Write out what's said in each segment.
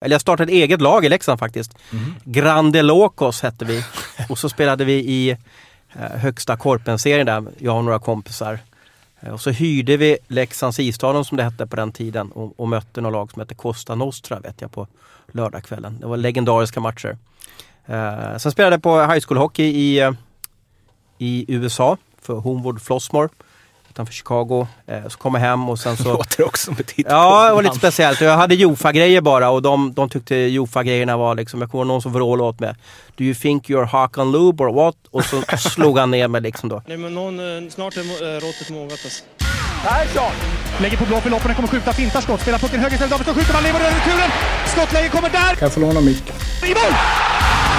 Eller jag startade ett eget lag i Leksand faktiskt. Mhm. Grande Locos hette vi. Och så spelade vi i eh, högsta korpenserien där, jag och några kompisar. Eh, och så hyrde vi Leksands isstadion som det hette på den tiden och, och mötte några lag som hette Costa Nostra vet jag på lördagskvällen. Det var legendariska matcher. Eh, sen spelade jag på high school hockey i, eh, i USA för Homewood Flossmore utanför Chicago. Eh, så kom jag hem och sen så... Låter också som ett. Ja, det var lite speciellt. Jag hade Jofa-grejer bara och de, de tyckte Jofa-grejerna var liksom, jag kommer någon som vrålade åt mig. Do you think you're Hakan Loob or what? Och så slog han ner mig liksom då. Nej men någon, eh, snart är eh, råttet mogat alltså. Lägger på blå för loppen, kommer skjuta, fintar skott, spelar pucken höger istället, Davidsson skjuter, man lever över returen! Skottläge kommer där! Kan jag få låna micken? I mål!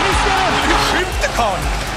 Missar! Hur skjuter karln?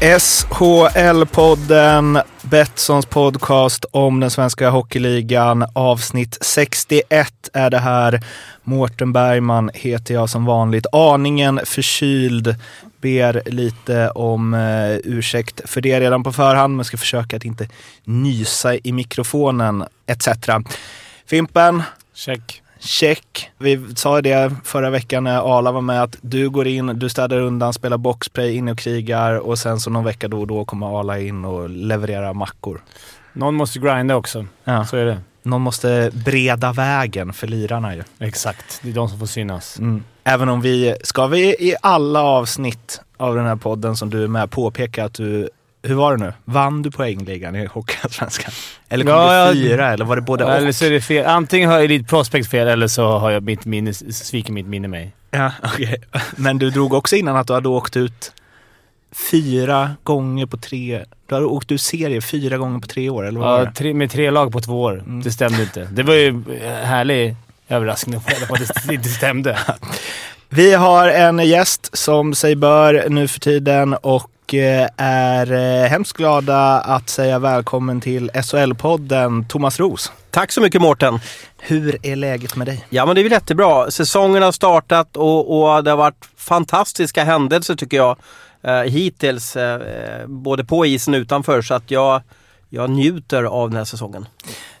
SHL-podden, Betssons podcast om den svenska hockeyligan. Avsnitt 61 är det här. Mårten Bergman heter jag som vanligt. Aningen förkyld. Ber lite om eh, ursäkt för det redan på förhand, men ska försöka att inte nysa i mikrofonen etc. Fimpen, Check. Check. Vi sa det förra veckan när Arla var med att du går in, du städar undan, spelar boxplay, in och krigar och sen så någon vecka då och då kommer Arla in och levererar mackor. Någon måste grinda också. Ja. Så är det. Någon måste breda vägen för lirarna ju. Exakt. Det är de som får synas. Mm. Även om vi, ska vi i alla avsnitt av den här podden som du är med påpeka att du, hur var det nu? Vann du poängligan i Hockeyallsvenskan? Eller kom Ja, du fyra eller var det både Eller så är det fel. Antingen har Elite Prospect fel eller så har jag mitt minne, sviker mitt minne mig. Ja, okej. Men du drog också innan att du hade åkt ut fyra gånger på tre... Du hade åkt ut serie fyra gånger på tre år, eller vad Ja, tre, med tre lag på två år. Mm. Det stämde inte. Det var ju eh, härlig överraskning på att det inte stämde. Vi har en gäst som sig bör nu för tiden och eh, är eh, hemskt glada att säga välkommen till SHL-podden Thomas Ros. Tack så mycket Mårten! Hur är läget med dig? Ja men det är väl jättebra. Säsongen har startat och, och det har varit fantastiska händelser tycker jag eh, hittills. Eh, både på isen och utanför så att jag, jag njuter av den här säsongen.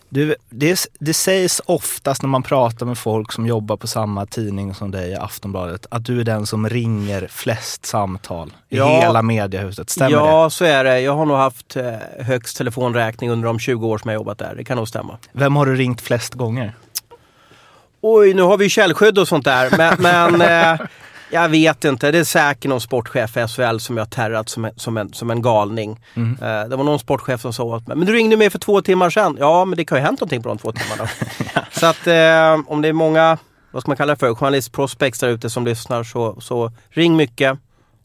Du, det, det sägs oftast när man pratar med folk som jobbar på samma tidning som dig, Aftonbladet, att du är den som ringer flest samtal i Ja. hela mediehuset. Stämmer ja, så är det. Jag har nog haft eh, högst telefonräkning under de 20 år som jag har jobbat där. Det kan nog stämma. det? Vem har du ringt flest gånger? Oj, nu har vi ju källskydd och sånt där. Men, men eh, jag vet inte. Det är säkert någon sportchef för SHL som jag har terrat som en, som en, som en galning. Mm. Eh, det var någon sportchef som sa åt mig, men du ringde mig för två timmar sedan. Ja, men det kan ju ha hänt någonting på de två timmarna. Så att eh, om det är många, vad ska man kalla det för, journalist-prospects där ute som lyssnar så, så ring mycket.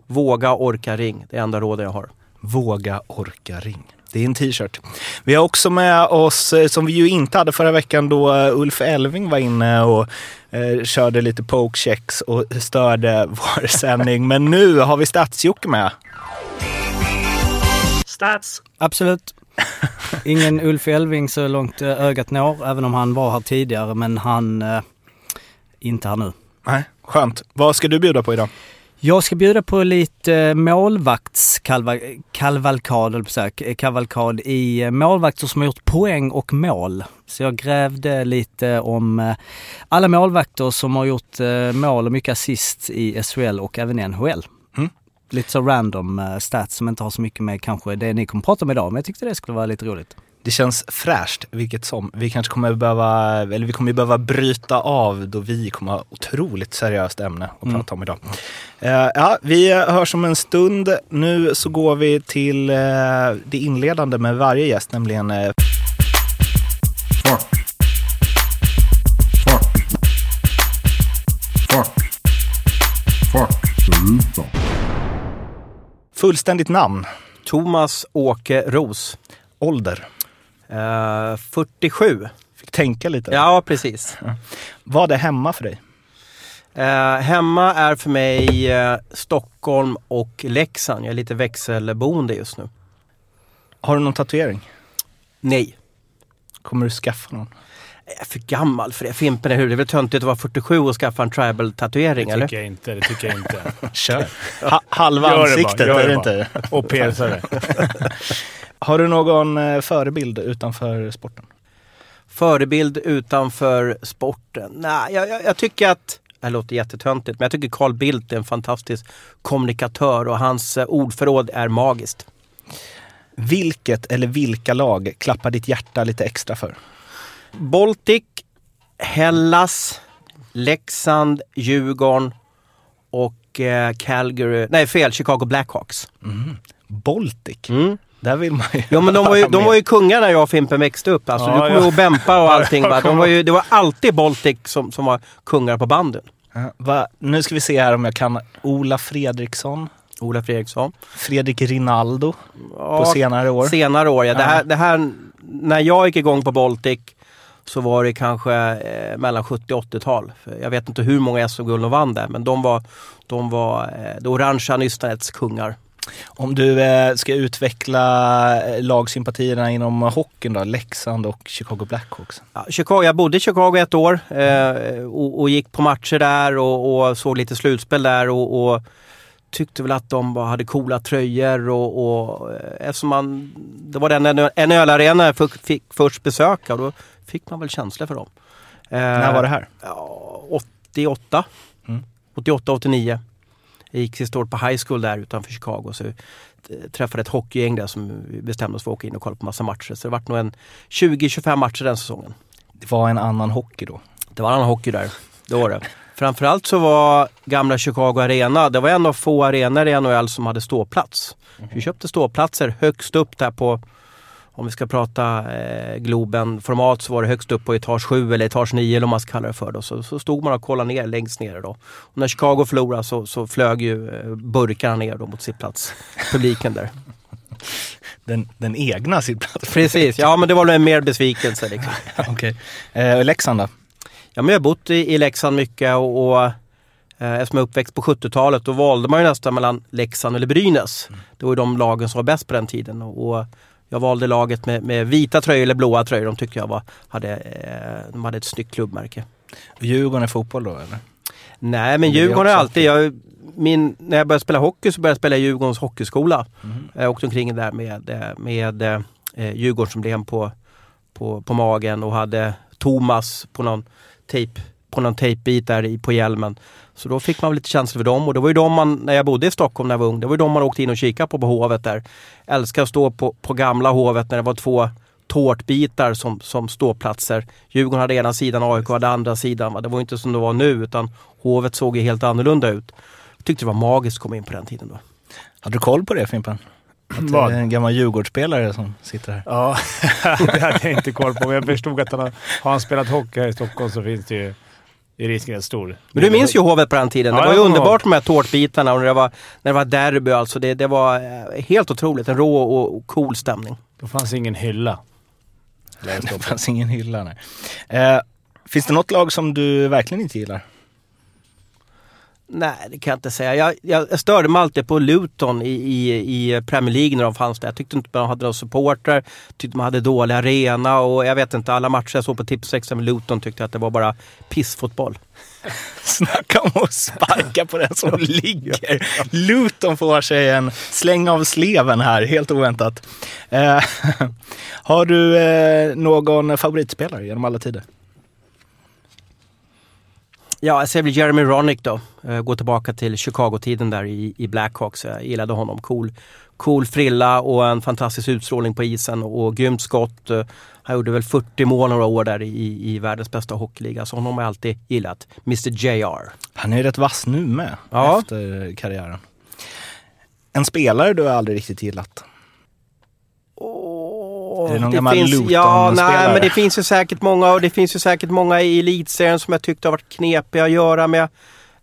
Våga, orka, ring. Det är enda rådet jag har. Våga, orka, ring. Det är en t-shirt. Vi har också med oss, eh, som vi ju inte hade förra veckan då eh, Ulf Elving var inne och eh, körde lite pokechecks och störde vår sändning. Men nu har vi Stats-Jocke med. Stats. Absolut. Ingen Ulf Elving så långt eh, ögat når, även om han var här tidigare, men han eh, inte här nu. Nej, skönt. Vad ska du bjuda på idag? Jag ska bjuda på lite att säga, kavalkad i eh, målvakter som har gjort poäng och mål. Så jag grävde lite om eh, alla målvakter som har gjort eh, mål och mycket assist i SHL och även i NHL. Mm. Lite så random eh, stats som inte har så mycket med kanske det ni kommer prata om idag, men jag tyckte det skulle vara lite roligt. Det känns fräscht, vilket som. Vi kanske kommer behöva, eller vi kommer behöva bryta av då vi kommer ha otroligt seriöst ämne att Mm. prata om idag. Eh, ja, vi hörs om en stund. Nu så går vi till eh, det inledande med varje gäst, nämligen eh, fullständigt namn, Thomas Åke Ros. ålder. Eh, 47. Fick tänka lite. Ja, precis. Vad är hemma för dig? Eh, hemma är för mig eh, Stockholm och Leksand. Jag är lite växelboende just nu. Har du någon tatuering? Nej. Kommer du skaffa någon? Jag är för gammal för det. Fimpen, eller hur? Det är väl töntigt att vara 47 och skaffa en tribal-tatuering, Det eller? tycker jag inte. Det tycker jag inte. Kör! Ha, halva Gör det bara, ansiktet, gör är det det inte? Och persare. Har du någon eh, förebild utanför sporten? Förebild utanför sporten? Nej, jag, jag, jag tycker att det här låter jättetöntigt, men jag tycker Carl Bildt är en fantastisk kommunikatör och hans eh, ordförråd är magiskt. Vilket eller vilka lag klappar ditt hjärta lite extra för? Baltic, Hellas, Leksand, Djurgården och eh, Calgary, nej fel, Chicago Blackhawks. Baltic? Mm. Där vill man ju Ja men de var ju, de var ju kungar när jag och Fimpen växte upp. Alltså, Ja, du kommer ja. ihåg Bempa och allting va? De var ju, det var alltid Baltic som, som var kungar på banden. Va? Nu ska vi se här om jag kan. Ola Fredriksson, Ola Fredriksson. Fredrik Rinaldo Ja, på senare år. Senare år ja. Det, här, det här, när jag gick igång på Baltic så var det kanske eh, mellan 70 och 80-tal. För Jag vet inte hur många SM-guld de vann där men de var, de var eh, det orangea nystnätets kungar. Om du eh, ska utveckla eh, lagsympatierna inom hockeyn då, Leksand och Chicago Blackhawks. Ja, Chicago, jag bodde i Chicago ett år eh, och, och gick på matcher där och, och såg lite slutspel där och, och tyckte väl att de bara hade coola tröjor och, och eh, eftersom man, det var den NHL-arena jag fick, fick först besöka och då fick man väl känslor för dem. Eh, När var det här? Ja, 88. Mm. 88, 89. Jag gick sista året på high school där utanför Chicago. Så jag träffade ett hockeygäng där som bestämde oss för att åka in och kolla på massa matcher. Så det vart nog en 20-25 matcher den säsongen. Det var en annan hockey då. Det var annan hockey där. Det var det. Framförallt så var gamla Chicago Arena, det var en av få arenor i NHL som hade ståplats. Vi köpte ståplatser högst upp där på, om vi ska prata eh, Globen-format så var det högst upp på etage 7 eller etage 9 eller vad man ska kalla det för. Då. Så, så stod man och kollade ner längst nere då. Och när Chicago förlorade så, så flög ju eh, burkarna ner då mot sittplats. Publiken där. Den, den egna sittplatsen. Precis, ja men det var en mer besvikelse liksom. Okej. Eh, och Leksand då? Ja, men jag har bott i, i Leksand mycket och, och eh, eftersom jag är uppväxt på 70-talet då valde man ju nästan mellan Leksand eller Brynäs. Det var ju de lagen som var bäst på den tiden. Och, och jag valde laget med, med vita tröjor eller blåa tröjor. De tyckte jag var, hade, eh, de hade ett snyggt klubbmärke. Djurgården är fotboll då eller? Nej men Djurgården också alltid, jag, min, när jag började spela hockey så började jag spela i Djurgårdens hockeyskola. Mhm. Jag åkte omkring där med, eh, med eh, Djurgårdsemblem på, på, på magen och hade Thomas på någon tejp på någon tejpbit där på hjälmen. Så då fick man lite känsla för dem och det var ju de man, när jag bodde i Stockholm när jag var ung, det var ju de man åkte in och kikade på på Hovet där. Älskar att stå på, på gamla Hovet när det var två tårtbitar som, som ståplatser. Djurgården hade ena sidan, AIK hade andra sidan. Va? Det var inte som det var nu utan Hovet såg ju helt annorlunda ut. Jag tyckte det var magiskt att komma in på den tiden då. Hade du koll på det Fimpen? Att det är en gammal Djurgårdsspelare som sitter här. Ja, det hade jag inte koll på. Men jag förstod att han har, har han spelat hockey här i Stockholm så finns det ju... Är risken rätt stor. Men du minns ju Hovet på den tiden. Det Ja, var ju underbart med de här tårtbitarna och när det var, när det var derby alltså. Det, det var eh, helt otroligt. En rå och, och cool stämning. Då fanns ingen hylla. Det fanns ingen hylla. Nej. Eh, finns det något lag som du verkligen inte gillar? Nej, det kan jag inte säga. Jag, jag, jag störde mig alltid på Luton i, i, i Premier League när de fanns där. Jag tyckte inte de hade några supportrar. Tyckte de hade dålig arena och jag vet inte, alla matcher jag såg på Tipsextra med Luton tyckte jag att det var bara pissfotboll. Snacka om att sparka på den som ligger. Luton får sig en släng av sleven här, helt oväntat. Eh, har du eh, någon favoritspelare genom alla tider? Ja, jag säger väl Jeremy Ronick då. Eh, Gå tillbaka till Chicago-tiden där i, i Blackhawks. Jag gillade honom. Cool, cool frilla och en fantastisk utstrålning på isen och grymt skott. Eh, Han gjorde väl 40 mål några år där i, i världens bästa hockeyliga. Så honom har jag alltid gillat. Mr JR. Han är ju rätt vass nu med, Ja. efter karriären. En spelare du har aldrig riktigt gillat? Är det någon gammal finns? Ja, nej men det finns ju säkert många och det finns ju säkert många i elitserien som jag tyckte har varit knepiga att göra med.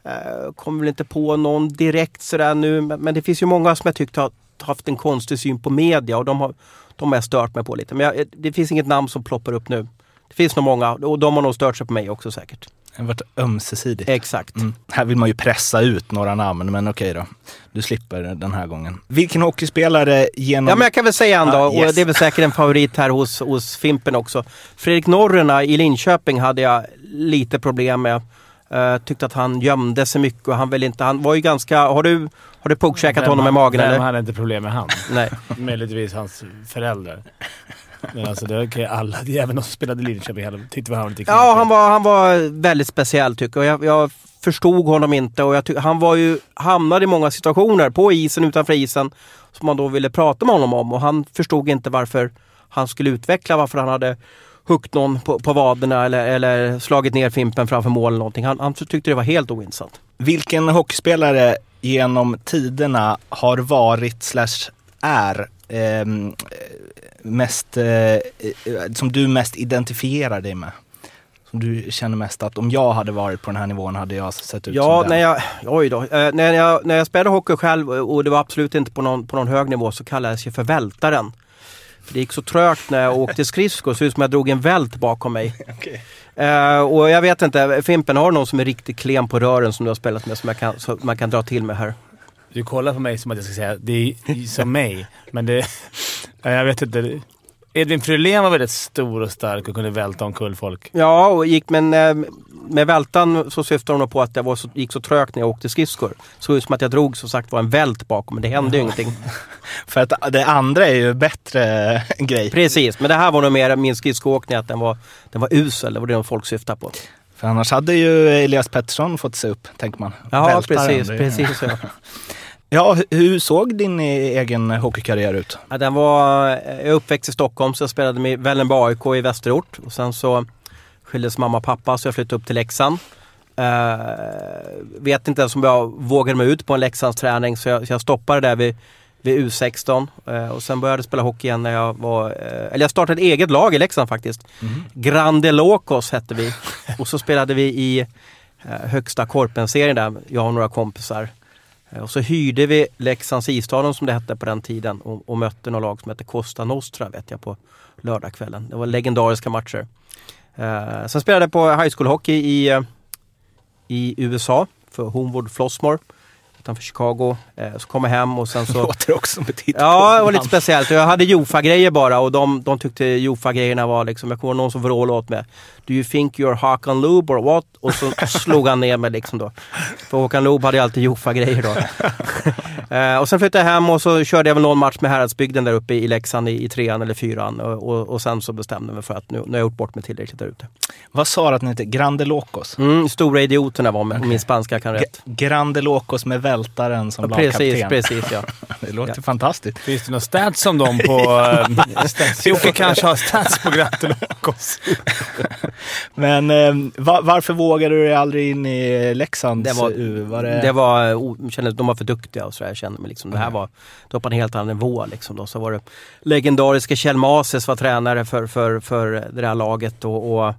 Uh, kommer väl inte på någon direkt sådär nu men, men det finns ju många som jag tyckte har haft en konstig syn på media och de har, de har jag stört mig på lite. Men jag, det finns inget namn som ploppar upp nu. Det finns nog många och de har nog stört sig på mig också säkert. Det har varit ömsesidigt. Exakt. Mm. Här vill man ju pressa ut några namn, men okej då. Du slipper den här gången. Vilken hockeyspelare genom... Ja men jag kan väl säga en då, Ah, yes. och det är väl säkert en favorit här hos, hos Fimpen också. Fredrik Norrena i Linköping hade jag lite problem med. Uh, tyckte att han gömde sig mycket och han vill inte, han var ju ganska, har du, har du puckcheckat Vem honom i magen Vem eller? hade inte problem med han? Nej. Möjligtvis hans föräldrar. Men alltså det är okej, alla, även de som spelade i Linköping tyckte han var lite Ja, han var, han var väldigt speciell tycker jag. Jag, jag förstod honom inte och jag tyck, han var ju, hamnade i många situationer på isen, utanför isen, som man då ville prata med honom om och han förstod inte varför han skulle utveckla, varför han hade huggit någon på, på vaderna eller, eller slagit ner Fimpen framför mål eller någonting. Han, han tyckte det var helt ointressant. Vilken hockeyspelare genom tiderna har varit slash är ehm, mest, eh, eh, som du mest identifierar dig med? Som du känner mest att om jag hade varit på den här nivån hade jag sett ut Ja, som den. när jag, oj då. Eh, när, jag, när jag spelade hockey själv och det var absolut inte på någon, på någon hög nivå så kallades jag för vältaren. För det gick så trögt när jag åkte skridskor, så ut som jag drog en vält bakom mig. Okej. Eh, och jag vet inte, Fimpen har någon som är riktigt klen på rören som du har spelat med som jag kan, som man kan dra till med här? Du kollar på mig som att jag ska säga det är som mig. Men det... Ja, Jag vet inte. Edvin Frölén var väldigt stor och stark och kunde välta omkull folk. Ja, och gick men eh, med vältan så syftar hon nog på att det var så, gick så trögt när jag åkte skridskor. Såg ut som att jag drog som sagt var en vält bakom men det hände ju ingenting. För att det andra är ju bättre grej. Precis, men det här var nog mer min skridskoåkning att den var, den var usel. Det var det folk syftade på. För annars hade ju Elias Pettersson fått se upp, tänker man. Ja, Vältaren, precis. precis ja. Ja, hu- hur såg din e- egen hockeykarriär ut? Ja, den var, jag är uppväxt i Stockholm så jag spelade med Vällingby AIK i Västerort. Och sen så skildes mamma och pappa så jag flyttade upp till Leksand. Uh, vet inte ens om jag vågade mig ut på en Leksandsträning så jag, så jag stoppade där vid, vid U16. Eh, och sen började jag spela hockey igen när jag var... eh, eller jag startade ett eget lag i Leksand faktiskt. Grande Locos hette vi. och så spelade vi i eh, högsta korpenserien där, jag och några kompisar. Eh, och så hyrde vi Leksands isstadion som det hette på den tiden och, och mötte några lag som hette Costa Nostra vet jag på lördagskvällen. Det var legendariska matcher. Eh, sen spelade jag på high school hockey i, eh, i USA för Homewood Flossmore utanför Chicago. Eh, så kom jag hem och sen så... Låter också som ett. Ja, det var lite speciellt. Jag hade Jofa-grejer bara och de, de tyckte Jofa-grejerna var liksom, jag kommer någon som vrålade åt mig. Do you think you're Hakan Loob or what? Och så slog han ner mig liksom då. För Håkan Loob hade ju alltid Jofa-grejer då. eh, och sen flyttade jag hem och så körde jag väl någon match med Häradsbygden där uppe i Leksand i, i trean eller fyran. Och, och, och sen så bestämde jag mig för att nu, nu har jag gjort bort mig tillräckligt där ute. Vad sa du att ni hette? Grande Locos? Mm, stora idioterna var med, om min spanska kan rätt. Grande Locos med vältaren som Precis, lagkapten. precis ja. Det låter Ja. fantastiskt. Finns det några stats om dem på... Uh, Jocke kanske har stats på Gratulokos. Men eh, va- varför vågade du dig aldrig in i Leksands Det var- U? Var det... Det var, o- kände, de var för duktiga och så där, jag kände mig liksom, det här var, det var på en helt annan nivå liksom då. Så var det legendariska Kjell Mases var tränare för, för, för det där laget och, och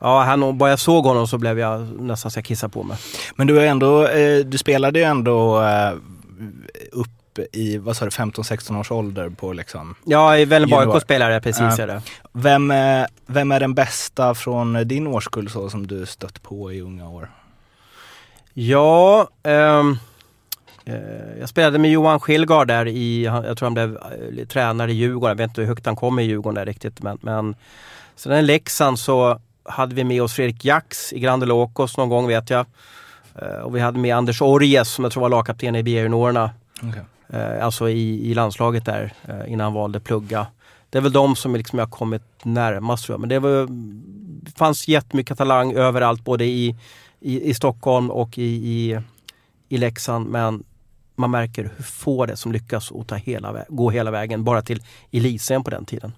Ja, han, bara jag såg honom så blev jag nästan så jag kissade på mig. Men du, är ändå, eh, du spelade ju ändå eh, upp i, vad sa du, 15-16 års ålder på liksom. Ja, i Junior. AIK spelade jag precis. Är det. Vem, eh, vem är den bästa från din årskull så som du stött på i unga år? Ja, ehm, eh, jag spelade med Johan Skillgard där i, jag tror han blev tränare i Djurgården. Jag vet inte hur högt han kom i Djurgården där riktigt. Men, men sen i Leksand så hade vi med oss Fredrik Jax i Grande Locos någon gång vet jag. Eh, och vi hade med Anders Orjes som jag tror var lagkapten i B-juniorerna. Eh, alltså i, i landslaget där eh, innan han valde plugga. Det är väl de som liksom jag har kommit närmast tror jag. Men det, var, fanns jättemycket talang överallt både i, i, i Stockholm och i, i, i Leksand. Men man märker hur få det som lyckas att ta hela, gå hela vägen bara till elitserien på den tiden.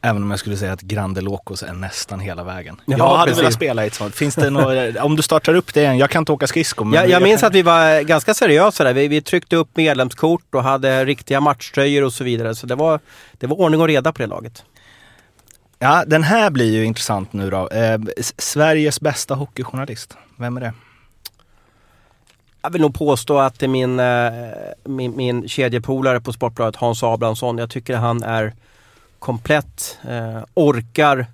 Även om jag skulle säga att Grande Locos är nästan hela vägen. Ja, jag hade precis. velat spela i ett sånt. Finns det något, om du startar upp det igen, jag kan inte åka skridskor. men Jag, jag minns kan- att vi var ganska seriösa där. Vi, vi tryckte upp medlemskort och hade riktiga matchtröjor och så vidare. Så det var, det var ordning och reda på det laget. Ja, den här blir ju intressant nu då. Eh, Sveriges bästa hockeyjournalist, vem är det? Jag vill nog påstå att det är min, eh, min, min kedjepolare på Sportbladet, Hans Abrahamsson. Jag tycker han är komplett, eh, orkar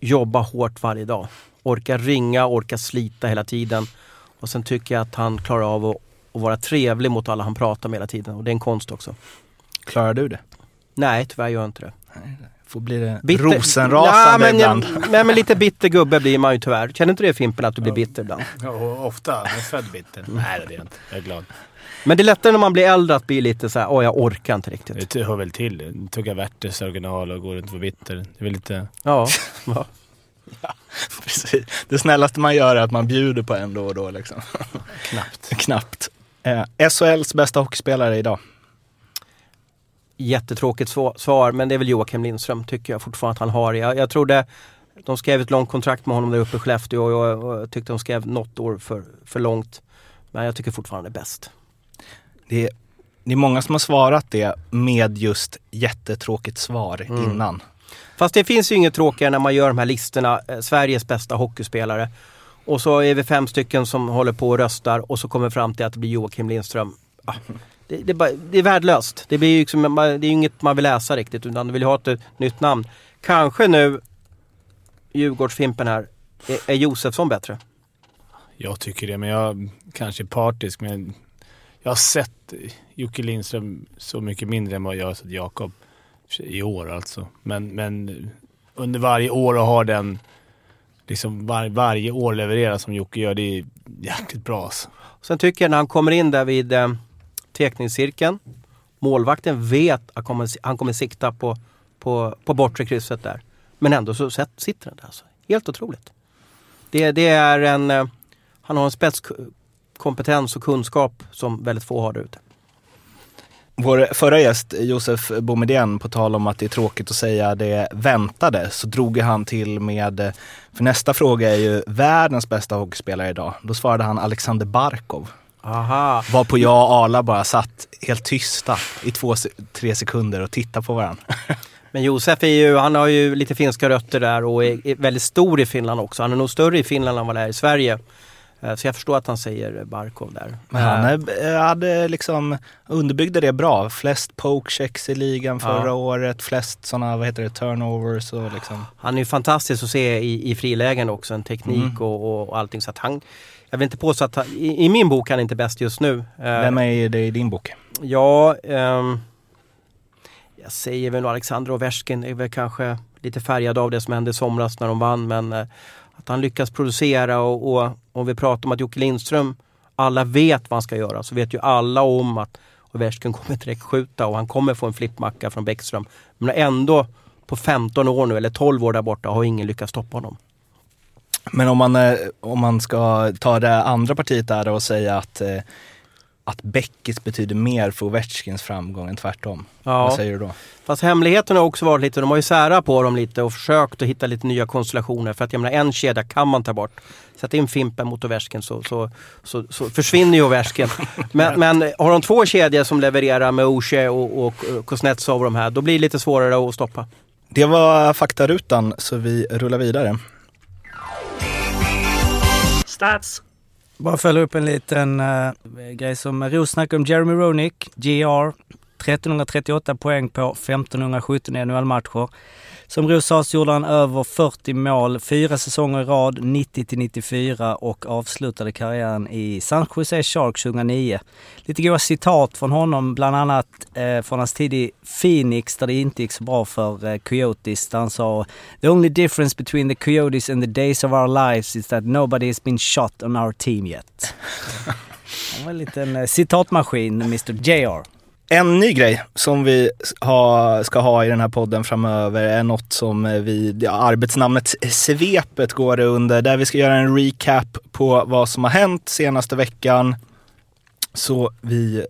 jobba hårt varje dag. Orka ringa, orka slita hela tiden. Och sen tycker jag att han klarar av att, att vara trevlig mot alla han pratar med hela tiden. Och det är en konst också. Klarar du det? Nej, tyvärr gör jag inte det. Får bli det Bitter- rosenrasande Ja, men, ibland. Nej, men lite bitter gubbe blir man ju tyvärr. Känner inte det Fimpen att du blir bitter ibland? Ja, ofta. Jag är född bitter. Nej, det är jag inte. Jag är glad. Men det är lättare när man blir äldre att bli lite så här, åh jag orkar inte riktigt. Det hör väl till. Tugga Werthers original och går runt och vara bitter. Det är väl lite... Ja. ja. Precis. Det snällaste man gör är att man bjuder på en då och då. Liksom. Knappt. Knappt. Eh, SHLs bästa hockeyspelare idag? Jättetråkigt sva- svar, men det är väl Joakim Lindström tycker jag fortfarande att han har. Jag, jag trodde de skrev ett långt kontrakt med honom där uppe i Skellefteå och jag, och jag tyckte de skrev något år för, för långt. Men jag tycker fortfarande det är bäst. Det är, det är många som har svarat det med just jättetråkigt svar Mm. innan. Fast det finns ju inget tråkigare när man gör de här listorna, eh, Sveriges bästa hockeyspelare. Och så är vi fem stycken som håller på och röstar och så kommer fram till att det blir Joakim Lindström. Ah, det, det, är bara, det är värdelöst. Det, blir ju liksom, man- det är inget man vill läsa riktigt utan du vill ha ett, nytt namn. Kanske nu, Djurgårdsfimpen här, är, är Josefsson bättre? Jag tycker det, men jag kanske är partisk. Men jag har sett Jocke Lindström så mycket mindre än vad jag har sett Jakob. I år alltså. Men, men under varje år och har den... Liksom var, varje år leverera som Jocke gör, det är jäkligt bra alltså. Sen tycker jag när han kommer in där vid eh, teckningscirkeln, målvakten vet att kommer, han kommer sikta på, på, på bortre krysset där. Men ändå så sitter den där. Alltså. Helt otroligt. Det, det är en, eh, han har en spetskompetens och kunskap som väldigt få har där ute. Vår förra gäst, Josef Boumedienne, på tal om att det är tråkigt att säga det väntade, så drog han till med, för nästa fråga är ju världens bästa hockeyspelare idag. Då svarade han Alexander Barkov. Aha. Var på jag och Arla bara satt helt tysta i två, tre sekunder och tittade på varandra. Men Josef är ju, han har ju lite finska rötter där och är, är väldigt stor i Finland också. Han är nog större i Finland än vad han är i Sverige. Eh, Så jag förstår att han säger Barkov där. Men han eh, hade liksom underbyggde det bra. Flest pokechecks i ligan förra Ja. året, flest sådana, vad heter det, turnovers och liksom. Han är ju fantastisk att se i, i frilägen också, en teknik Mm. och, och, allting. Så att han, jag vill inte påstå att han, i, i min bok är han inte bäst just nu. Eh, Vem är det i din bok? Ja, ehm, jag säger väl Alexander Ovechkin är väl kanske lite färgad av det som hände i somras när de vann. Men eh, att han lyckas producera och, och om vi pratar om att Jocke Lindström, alla vet vad han ska göra. Så vet ju alla om att Ovechkin kommer direkt skjuta och han kommer få en flippmacka från Bäckström. Men ändå på 15 år nu, eller 12 år där borta, har ingen lyckats stoppa honom. Men om man, eh, om man ska ta det andra partiet där och säga att, eh, att Beckis betyder mer för Ovechkins framgång än tvärtom. Ja. Vad säger du då? Fast hemligheten har också varit lite, de har ju särat på dem lite och försökt att hitta lite nya konstellationer. För att jag menar en kedja kan man ta bort. Sätt in Fimpen mot Ovechkin så, så, så, så försvinner ju Ovechkin. men, men har de två kedjor som levererar med Oshie och, och Kuznetsov och de här, då blir det lite svårare att stoppa. Det var faktarutan så vi rullar vidare. Stats. Bara följa upp en liten uh, grej som Ros snackade om Jeremy Roenick, GR. 1338 poäng på 1517 NHL-matcher. Som Ros sa så gjorde han över 40 mål, fyra säsonger i rad, 90 till 94 och avslutade karriären i San Jose Sharks 2009. Lite goda citat från honom, bland annat eh, från hans tid i Phoenix där det inte gick så bra för eh, Coyotes. Där han sa “The only difference between the Coyotes and the days of our lives is that nobody has been shot on our team yet”. Han var en liten eh, citatmaskin, Mr JR. En ny grej som vi ha, ska ha i den här podden framöver är något som vi, ja, arbetsnamnet Svepet går det under, där vi ska göra en recap på vad som har hänt senaste veckan. Så vi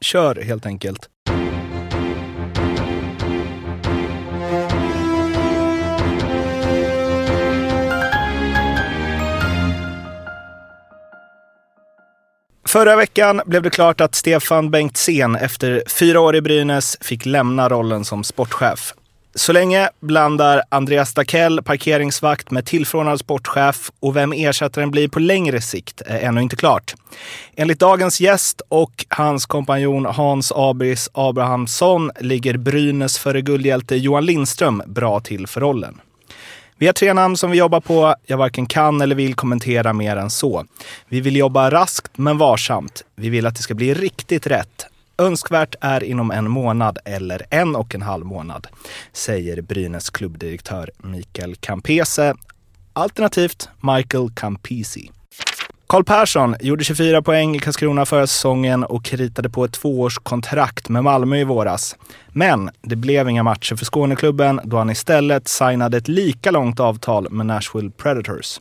kör helt enkelt. Förra veckan blev det klart att Stefan Bengtzén efter fyra år i Brynäs fick lämna rollen som sportchef. Så länge blandar Andreas Dackell parkeringsvakt med tillförordnad sportchef och vem ersättaren blir på längre sikt är ännu inte klart. Enligt dagens gäst och hans kompanjon Hans Abris Abrahamsson ligger Brynäs före guldhjälte Johan Lindström bra till för rollen. Vi har tre namn som vi jobbar på. Jag varken kan eller vill kommentera mer än så. Vi vill jobba raskt men varsamt. Vi vill att det ska bli riktigt rätt. Önskvärt är inom en månad eller en och en halv månad, säger Brynäs klubbdirektör Mikael Campese, alternativt Michael Campisi. Karl Persson gjorde 24 poäng i Karlskrona förra säsongen och kritade på ett tvåårskontrakt med Malmö i våras. Men det blev inga matcher för Skåneklubben då han istället signade ett lika långt avtal med Nashville Predators.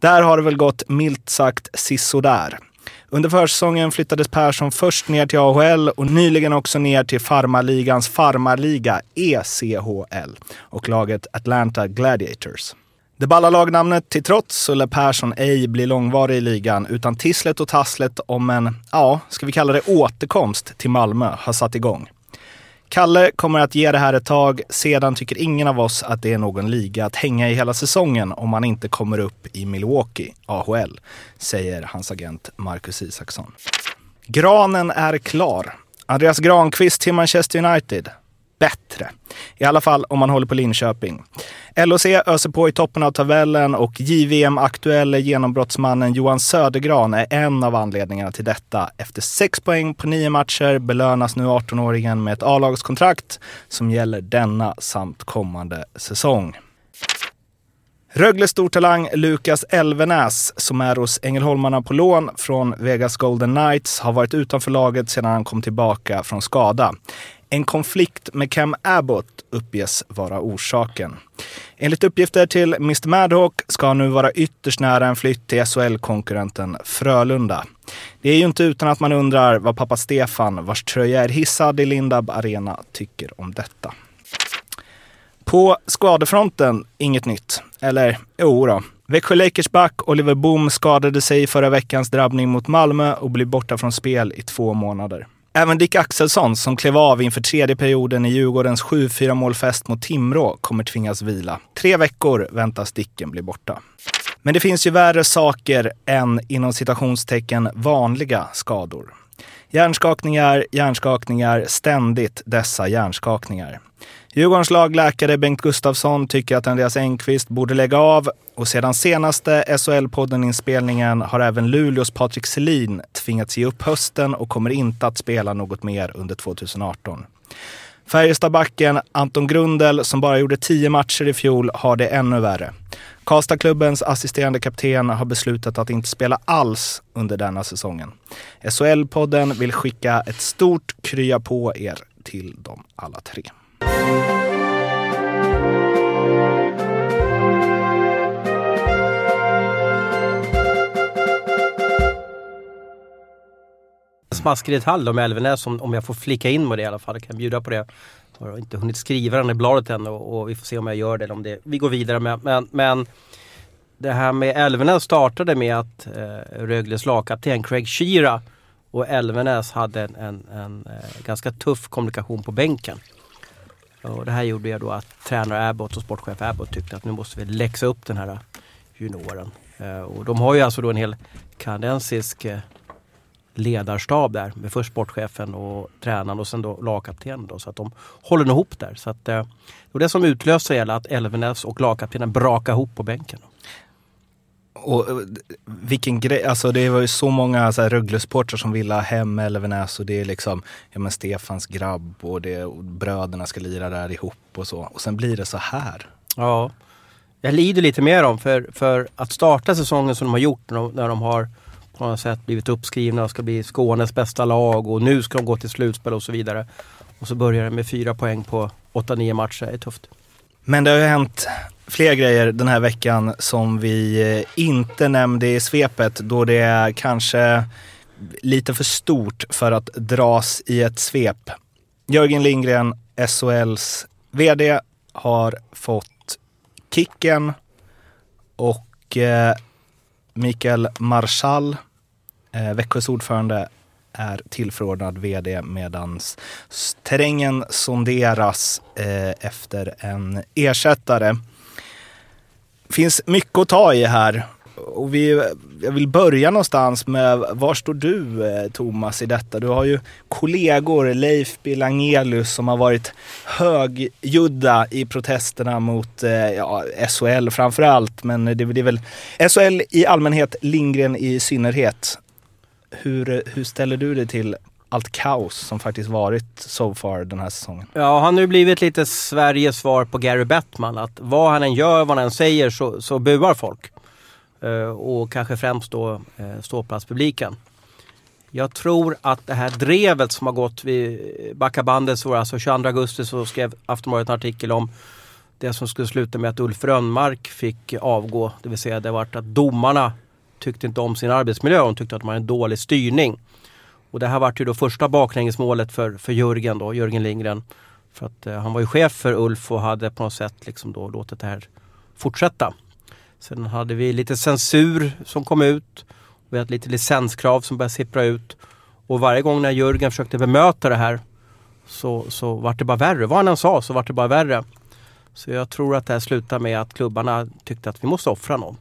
Där har det väl gått milt sagt sisådär. Under försäsongen flyttades Persson först ner till AHL och nyligen också ner till farmarligans farmarliga ECHL och laget Atlanta Gladiators. Det balla lagnamnet till trots så lär Persson ej bli långvarig i ligan utan tisslet och tasslet om en, ja, ska vi kalla det återkomst till Malmö har satt igång. Kalle kommer att ge det här ett tag. Sedan tycker ingen av oss att det är någon liga att hänga i hela säsongen om man inte kommer upp i Milwaukee, AHL, säger hans agent Marcus Isaksson. Granen är klar. Andreas Granqvist till Manchester United bättre. I alla fall om man håller på Linköping. LOC öser på i toppen av tabellen och JVM-aktuelle genombrottsmannen Johan Södergran är en av anledningarna till detta. Efter sex poäng på nio matcher belönas nu 18-åringen med ett A-lagskontrakt som gäller denna samt kommande säsong. Rögles stortalang Lukas Elvenäs, som är hos Ängelholmarna på lån från Vegas Golden Knights, har varit utanför laget sedan han kom tillbaka från skada. En konflikt med Cam Abbott uppges vara orsaken. Enligt uppgifter till Mr Madhawk ska han nu vara ytterst nära en flytt till SHL-konkurrenten Frölunda. Det är ju inte utan att man undrar vad pappa Stefan, vars tröja är hissad i Lindab Arena, tycker om detta. På skadefronten, inget nytt. Eller jo då. Växjö Lakers back Oliver Boom skadade sig i förra veckans drabbning mot Malmö och blir borta från spel i två månader. Även Dick Axelsson, som klev av inför tredje perioden i Djurgårdens 7-4 målfest mot Timrå, kommer tvingas vila. Tre veckor väntas Dicken bli borta. Men det finns ju värre saker än inom citationstecken vanliga skador. Hjärnskakningar, hjärnskakningar, ständigt dessa hjärnskakningar. Djurgårdens lagläkare Bengt Gustafsson tycker att Andreas Engqvist borde lägga av och sedan senaste SHL-podden-inspelningen har även Luleås Patrik Selin tvingats ge upp hösten och kommer inte att spela något mer under 2018. Färjestadbacken Anton Grundel, som bara gjorde tio matcher i fjol, har det ännu värre. Karlstadklubbens assisterande kapten har beslutat att inte spela alls under denna säsongen. SHL-podden vill skicka ett stort krya på er till dem alla tre. Smaskig detalj om Elvenäs, om, om jag får flika in med det i alla fall. Jag kan bjuda på det. Jag har inte hunnit skriva den i bladet än och, och, vi får se om jag gör det eller om det, vi går vidare med. Men, men det här med Elvenäs startade med att eh, Rögles lagkapten Craig Shearer och Elvenäs hade en, en, en eh, ganska tuff kommunikation på bänken. Och det här gjorde jag då att tränare Abbott och sportchef Abbott tyckte att nu måste vi läxa upp den här junioren. Eh, och de har ju alltså då en hel kanadensisk eh, ledarstab där med först sportchefen och tränaren och sen då lagkaptenen. Då, så att de håller ihop där. Så att, eh, det var det som utlöste hela att Elvenäs och lagkaptenen brakade ihop på bänken. Och eh, vilken grej, alltså det var ju så många så här Rögle-supportrar som ville ha hem Elvenäs och det är liksom, ja men Stefans grabb och, det, och bröderna ska lira där ihop och så. Och sen blir det så här. Ja, jag lider lite mer om för, för att starta säsongen som de har gjort när de, när de har på något sätt blivit uppskrivna och ska bli Skånes bästa lag och nu ska de gå till slutspel och så vidare. Och så börjar det med fyra poäng på 8-9 matcher, det är tufft. Men det har ju hänt fler grejer den här veckan som vi eh, inte nämnde i svepet då det är kanske lite för stort för att dras i ett svep. Jörgen Lindgren, SHLs VD, har fått kicken och eh, Mikael Marschall, eh, Växjös ordförande, är tillförordnad vd medan terrängen sonderas eh, efter en ersättare. Det finns mycket att ta i här och vi, jag vill börja någonstans med, var står du eh, Thomas i detta? Du har ju kollegor, Leif Bilangelius som har varit högljudda i protesterna mot eh, ja, SHL framför allt, men det, det är väl SHL i allmänhet, Lindgren i synnerhet. Hur, hur ställer du dig till allt kaos som faktiskt varit so far den här säsongen? Ja, han har ju blivit lite Sveriges svar på Gary Bettman. Att vad han än gör, vad han än säger så, så buar folk. Uh, och kanske främst då uh, ståplatspubliken. Jag tror att det här drevet som har gått vid backabandet, så alltså 22 augusti så skrev Aftonbladet en artikel om det som skulle sluta med att Ulf Rönnmark fick avgå. Det vill säga det vart att domarna tyckte inte om sin arbetsmiljö. Hon tyckte att man hade en dålig styrning. Och det här vart ju då första baklängesmålet för, för Jörgen då, Jörgen Lindgren. För att eh, han var ju chef för Ulf och hade på något sätt liksom då låtit det här fortsätta. Sen hade vi lite censur som kom ut. Vi hade lite licenskrav som började sippra ut. Och varje gång när Jörgen försökte bemöta det här så, så vart det bara värre. Vad han än sa så vart det bara värre. Så jag tror att det här slutade med att klubbarna tyckte att vi måste offra någon.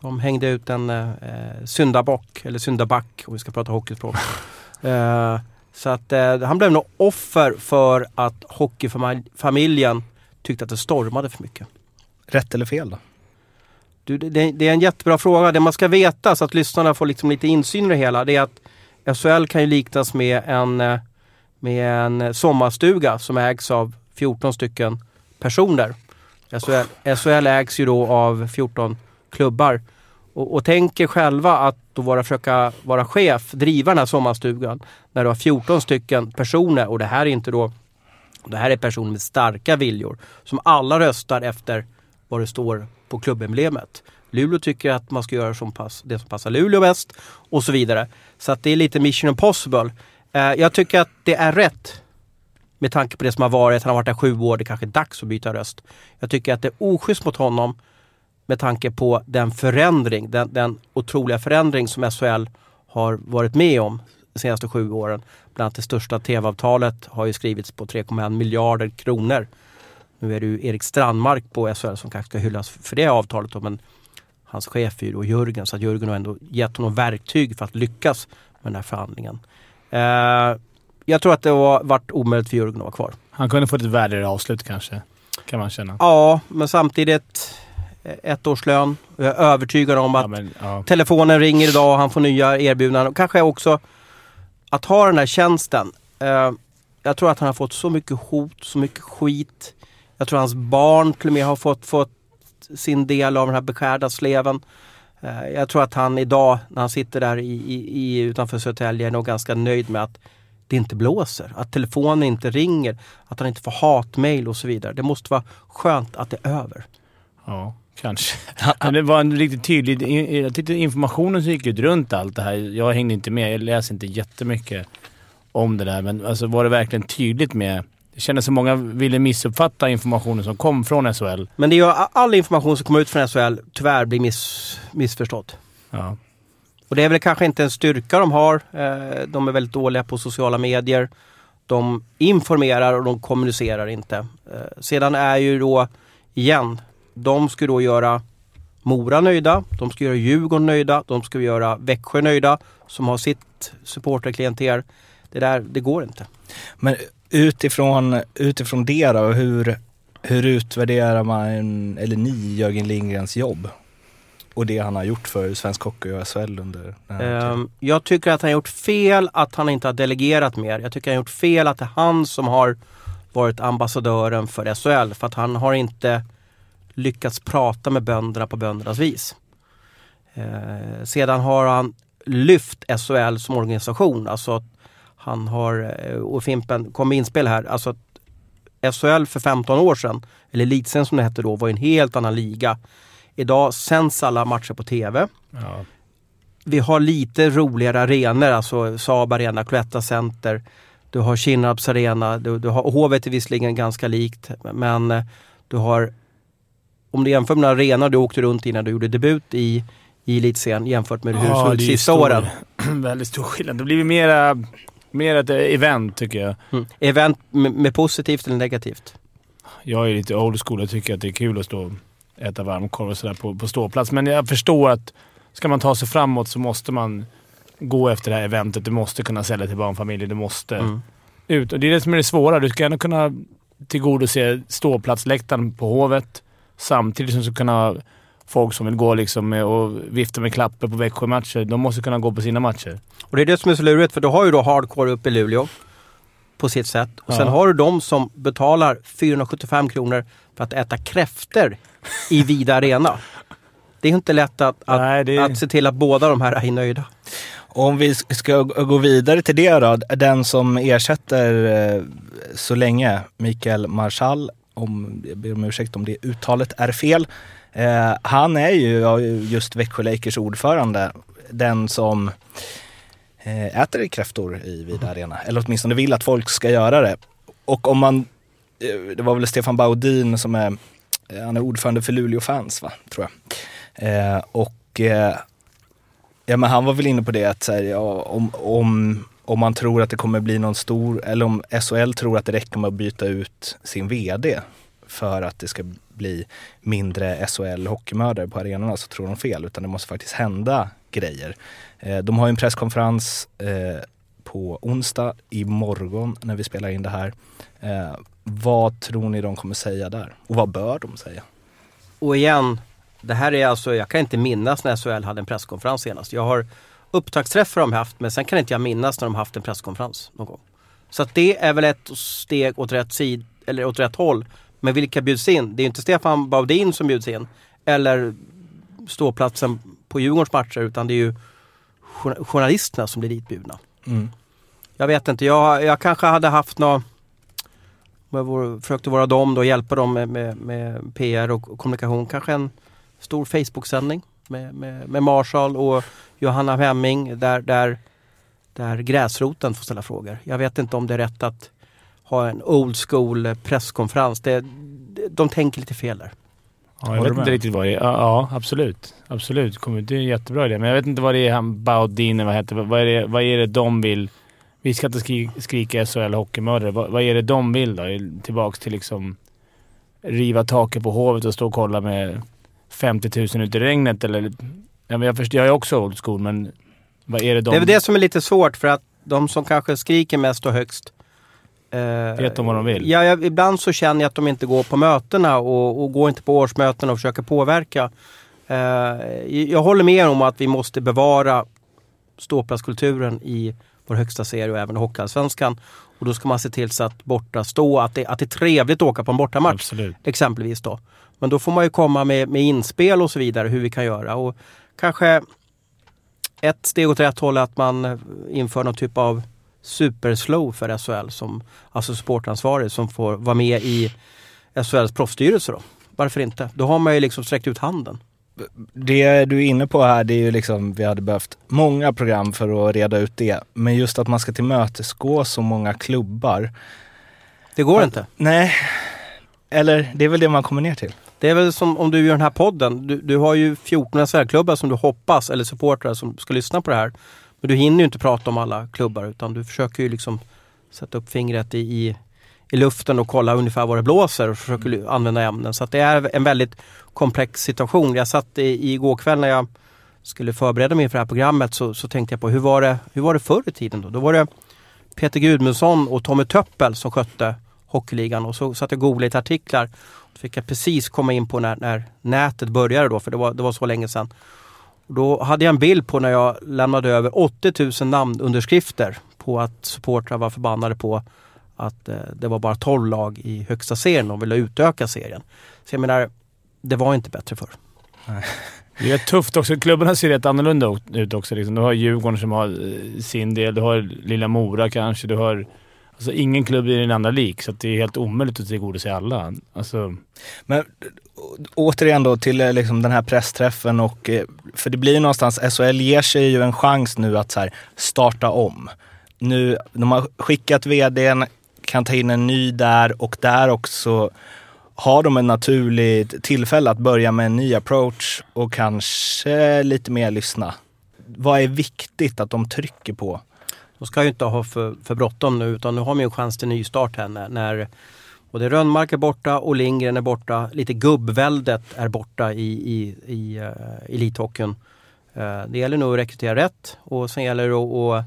De hängde ut en eh, syndabock, eller syndaback om vi ska prata hockeyspråk. eh, så att eh, han blev nog offer för att hockeyfamiljen tyckte att det stormade för mycket. Rätt eller fel då? Du, det, det, är en jättebra fråga. Det man ska veta så att lyssnarna får liksom lite insyn i det hela det är att SHL kan ju liknas med en, eh, med en sommarstuga som ägs av 14 stycken personer. SHL, SHL ägs ju då av 14 klubbar. Och, och tänk er själva att då vara, försöka vara chef, driva den här sommarstugan när du har 14 stycken personer och det här är inte då det här är personer med starka viljor som alla röstar efter vad det står på klubbemblemet. Luleå tycker att man ska göra som pass, det som passar Luleå bäst och så vidare. Så att det är lite mission impossible. Eh, jag tycker att det är rätt med tanke på det som har varit. Han har varit där sju år, det är kanske är dags att byta röst. Jag tycker att det är oschysst mot honom med tanke på den förändring, den, den otroliga förändring som SHL har varit med om de senaste sju åren. Bland annat det största tv-avtalet har ju skrivits på 3,1 miljarder kronor. Nu är det ju Erik Strandmark på SHL som kanske ska hyllas för det avtalet men hans chef är ju då Jörgen så att Jörgen har ändå gett honom verktyg för att lyckas med den här förhandlingen. Eh, jag tror att det var varit omöjligt för Jörgen att vara kvar. Han kunde fått ett värdigare avslut kanske, kan man känna. Ja, men samtidigt ett års lön. Jag är övertygad om att ja, men, ja. telefonen ringer idag och han får nya erbjudanden. Kanske också att ha den här tjänsten. Eh, jag tror att han har fått så mycket hot, så mycket skit. Jag tror hans barn till och med har fått, fått sin del av den här beskärda sleven. Eh, jag tror att han idag när han sitter där i, i, utanför Södertälje är nog ganska nöjd med att det inte blåser, att telefonen inte ringer, att han inte får hatmejl och så vidare. Det måste vara skönt att det är över. Ja, kanske. Men det var en riktigt tydlig... Jag tyckte informationen som gick ut runt allt det här, jag hängde inte med, jag läser inte jättemycket om det där, men alltså var det verkligen tydligt med det kändes som många ville missuppfatta informationen som kom från SHL. Men det gör all information som kommer ut från SHL tyvärr blir miss, missförstådd. Ja. Och det är väl kanske inte en styrka de har. Eh, de är väldigt dåliga på sociala medier. De informerar och de kommunicerar inte. Eh, sedan är ju då, igen, de ska då göra Mora nöjda, de ska göra Djurgården nöjda, de ska göra Växjö nöjda som har sitt supporterklienter. Det där, det går inte. Men utifrån, utifrån det då, hur, hur utvärderar man, eller ni, Jörgen Lindgrens jobb? Och det han har gjort för svensk hockey och SHL under den här um, Jag tycker att han har gjort fel att han inte har delegerat mer. Jag tycker att han har gjort fel att det är han som har varit ambassadören för SHL. För att han har inte lyckats prata med bönderna på böndernas vis. Eh, sedan har han lyft SHL som organisation. Alltså han har, eh, och Fimpen kom med inspel här, alltså SHL för 15 år sedan, eller elitserien som det hette då, var en helt annan liga. Idag sänds alla matcher på TV. Ja. Vi har lite roligare arenor, alltså Saab Arena, Cloetta Center. Du har Kinnarps Arena, du, du har, Hovet är visserligen ganska likt men eh, du har om du jämför med den arena du åkte runt i när du gjorde debut i, i elitserien jämfört med hur det såg ut sista stor, åren. väldigt stor skillnad. Det blir mera Mer ett event tycker jag. Mm. Event med, med, positivt eller negativt? Jag är lite old school. Jag tycker att det är kul att stå och äta varmkorv och sådär på, på ståplats. Men jag förstår att ska man ta sig framåt så måste man gå efter det här eventet. Du måste kunna sälja till barnfamiljer. Du måste Mm. ut. Och det är det som är det svåra. Du ska ändå kunna tillgodose ståplatsläktaren på Hovet samtidigt som du ska kunna folk som vill gå liksom med och vifta med klappar på Växjö-matcher. De måste kunna gå på sina matcher. Och det är det som är så lurigt för du har ju då hardcore uppe i Luleå på sitt sätt. Och sen Ja. har du de som betalar 475 kronor för att äta kräfter i Vida Arena. Det är ju inte lätt att, att, Nej, det att se till att båda de här är nöjda. Om vi ska gå vidare till det då, den som ersätter eh, så länge, Mikael Marschall, om, jag ber om ursäkt om det uttalet är fel. Eh, han är ju just Växjö Lakers ordförande, den som eh, äter kräftor i Vida Arena. Eller åtminstone vill att folk ska göra det. Och om man, eh, det var väl Stefan Baudin som är, eh, han är ordförande för Luleå fans va, tror jag. Och Ja men han var väl inne på det att här, ja, om, om, om man tror att det kommer bli någon stor, eller om SHL tror att det räcker med att byta ut sin VD för att det ska bli mindre SHL hockeymördare på arenorna så tror de fel. Utan det måste faktiskt hända grejer. Eh, de har en presskonferens eh, på onsdag imorgon när vi spelar in det här. Eh, vad tror ni de kommer säga där? Och vad bör de säga? Och igen, det här är alltså, jag kan inte minnas när SHL hade en presskonferens senast. Jag har upptaktsträffar de haft men sen kan inte jag minnas när de haft en presskonferens någon gång. Så att det är väl ett steg åt rätt sid, eller åt rätt håll. Men vilka bjuds in? Det är ju inte Stefan Baudin som bjuds in. Eller ståplatsen på Djurgårdens matcher utan det är ju jour- journalisterna som blir ditbjudna. Mm. Jag vet inte, jag, jag kanske hade haft något jag vore- försökte vara dem då, hjälpa dem med, med, med PR och, och kommunikation. Kanske en stor Facebook-sändning med, med, med Marshall och Johanna Hemming där, där, där gräsroten får ställa frågor. Jag vet inte om det är rätt att ha en old school presskonferens. Det, de tänker lite fel där. Ja, jag vet inte riktigt vad det är. Ja, ja absolut. Absolut. Kommer- Det är en jättebra idé. Men jag vet inte vad det är han Baudin, vad heter vad är det, vad är det de vill? Vi ska inte skri, skrika SHL hockeymördare. Vad, vad är det de vill då? Tillbaks till liksom riva taket på Hovet och stå och kolla med 50 000 ute i regnet eller... Ja, men jag, förstår, jag är också old school, men vad är det de... Det är väl det som är lite svårt för att de som kanske skriker mest och högst eh, Vet de vad de vill? Ja, jag, ibland så känner jag att de inte går på mötena och, och går inte på årsmöten och försöker påverka. Eh, jag håller med om att vi måste bevara ståplatskulturen i vår högsta serie och även Hockeyallsvenskan. Och då ska man se till så att borta stå, att det, att det är trevligt att åka på en bortamatch Absolut. exempelvis då. Men då får man ju komma med, med inspel och så vidare hur vi kan göra. Och kanske ett steg åt rätt håll är att man inför någon typ av superslow för SHL, som, alltså supportansvarig som får vara med i SHLs proffsstyrelse. Då. Varför inte? Då har man ju liksom sträckt ut handen. Det du är inne på här, det är ju liksom, vi hade behövt många program för att reda ut det. Men just att man ska tillmötesgå så många klubbar. Det går Ja. inte. Nej, eller det är väl det man kommer ner till. Det är väl som om du gör den här podden. Du, du har ju 14 SHL-klubbar som du hoppas, eller supportrar som ska lyssna på det här. Men du hinner ju inte prata om alla klubbar utan du försöker ju liksom sätta upp fingret i, i, i luften och kolla ungefär vad det blåser och försöker lu- använda ämnen. Så det är en väldigt komplex situation. Jag satt i, igår kväll när jag skulle förbereda mig för det här programmet så, så tänkte jag på hur var, det, hur var det förr i tiden? Då? då var det Peter Gudmundsson och Tommy Töppel som skötte Hockeyligan och så satt jag och googlade lite artiklar. Då fick jag precis komma in på när, när nätet började då, för det var, det var så länge sedan. Och då hade jag en bild på när jag lämnade över 80 000 namnunderskrifter på att supportrar var förbannade på att eh, det var bara 12 lag i högsta serien och ville utöka serien. Så jag menar, det var inte bättre förr. Det är tufft också. Klubbarna ser rätt annorlunda ut också. Liksom. Du har Djurgården som har eh, sin del. Du har lilla Mora kanske. Du har... Alltså ingen klubb är den andra lik, så att det är helt omöjligt att tillgodose alla. Alltså, Men återigen då till eh, liksom den här pressträffen och, eh, för det blir ju någonstans, SHL ger sig ju en chans nu att så här, starta om. Nu, de har skickat vdn, kan ta in en ny där och där också har de en naturligt tillfälle att börja med en ny approach och kanske lite mer lyssna. Vad är viktigt att de trycker på? De ska ju inte ha för, för bråttom nu utan nu har man ju en chans till nystart här när, när både Rönnmark är borta och Lindgren är borta. Lite gubbväldet är borta i, i, i uh, elithockeyn. Uh, det gäller nog att rekrytera rätt och sen gäller det att, att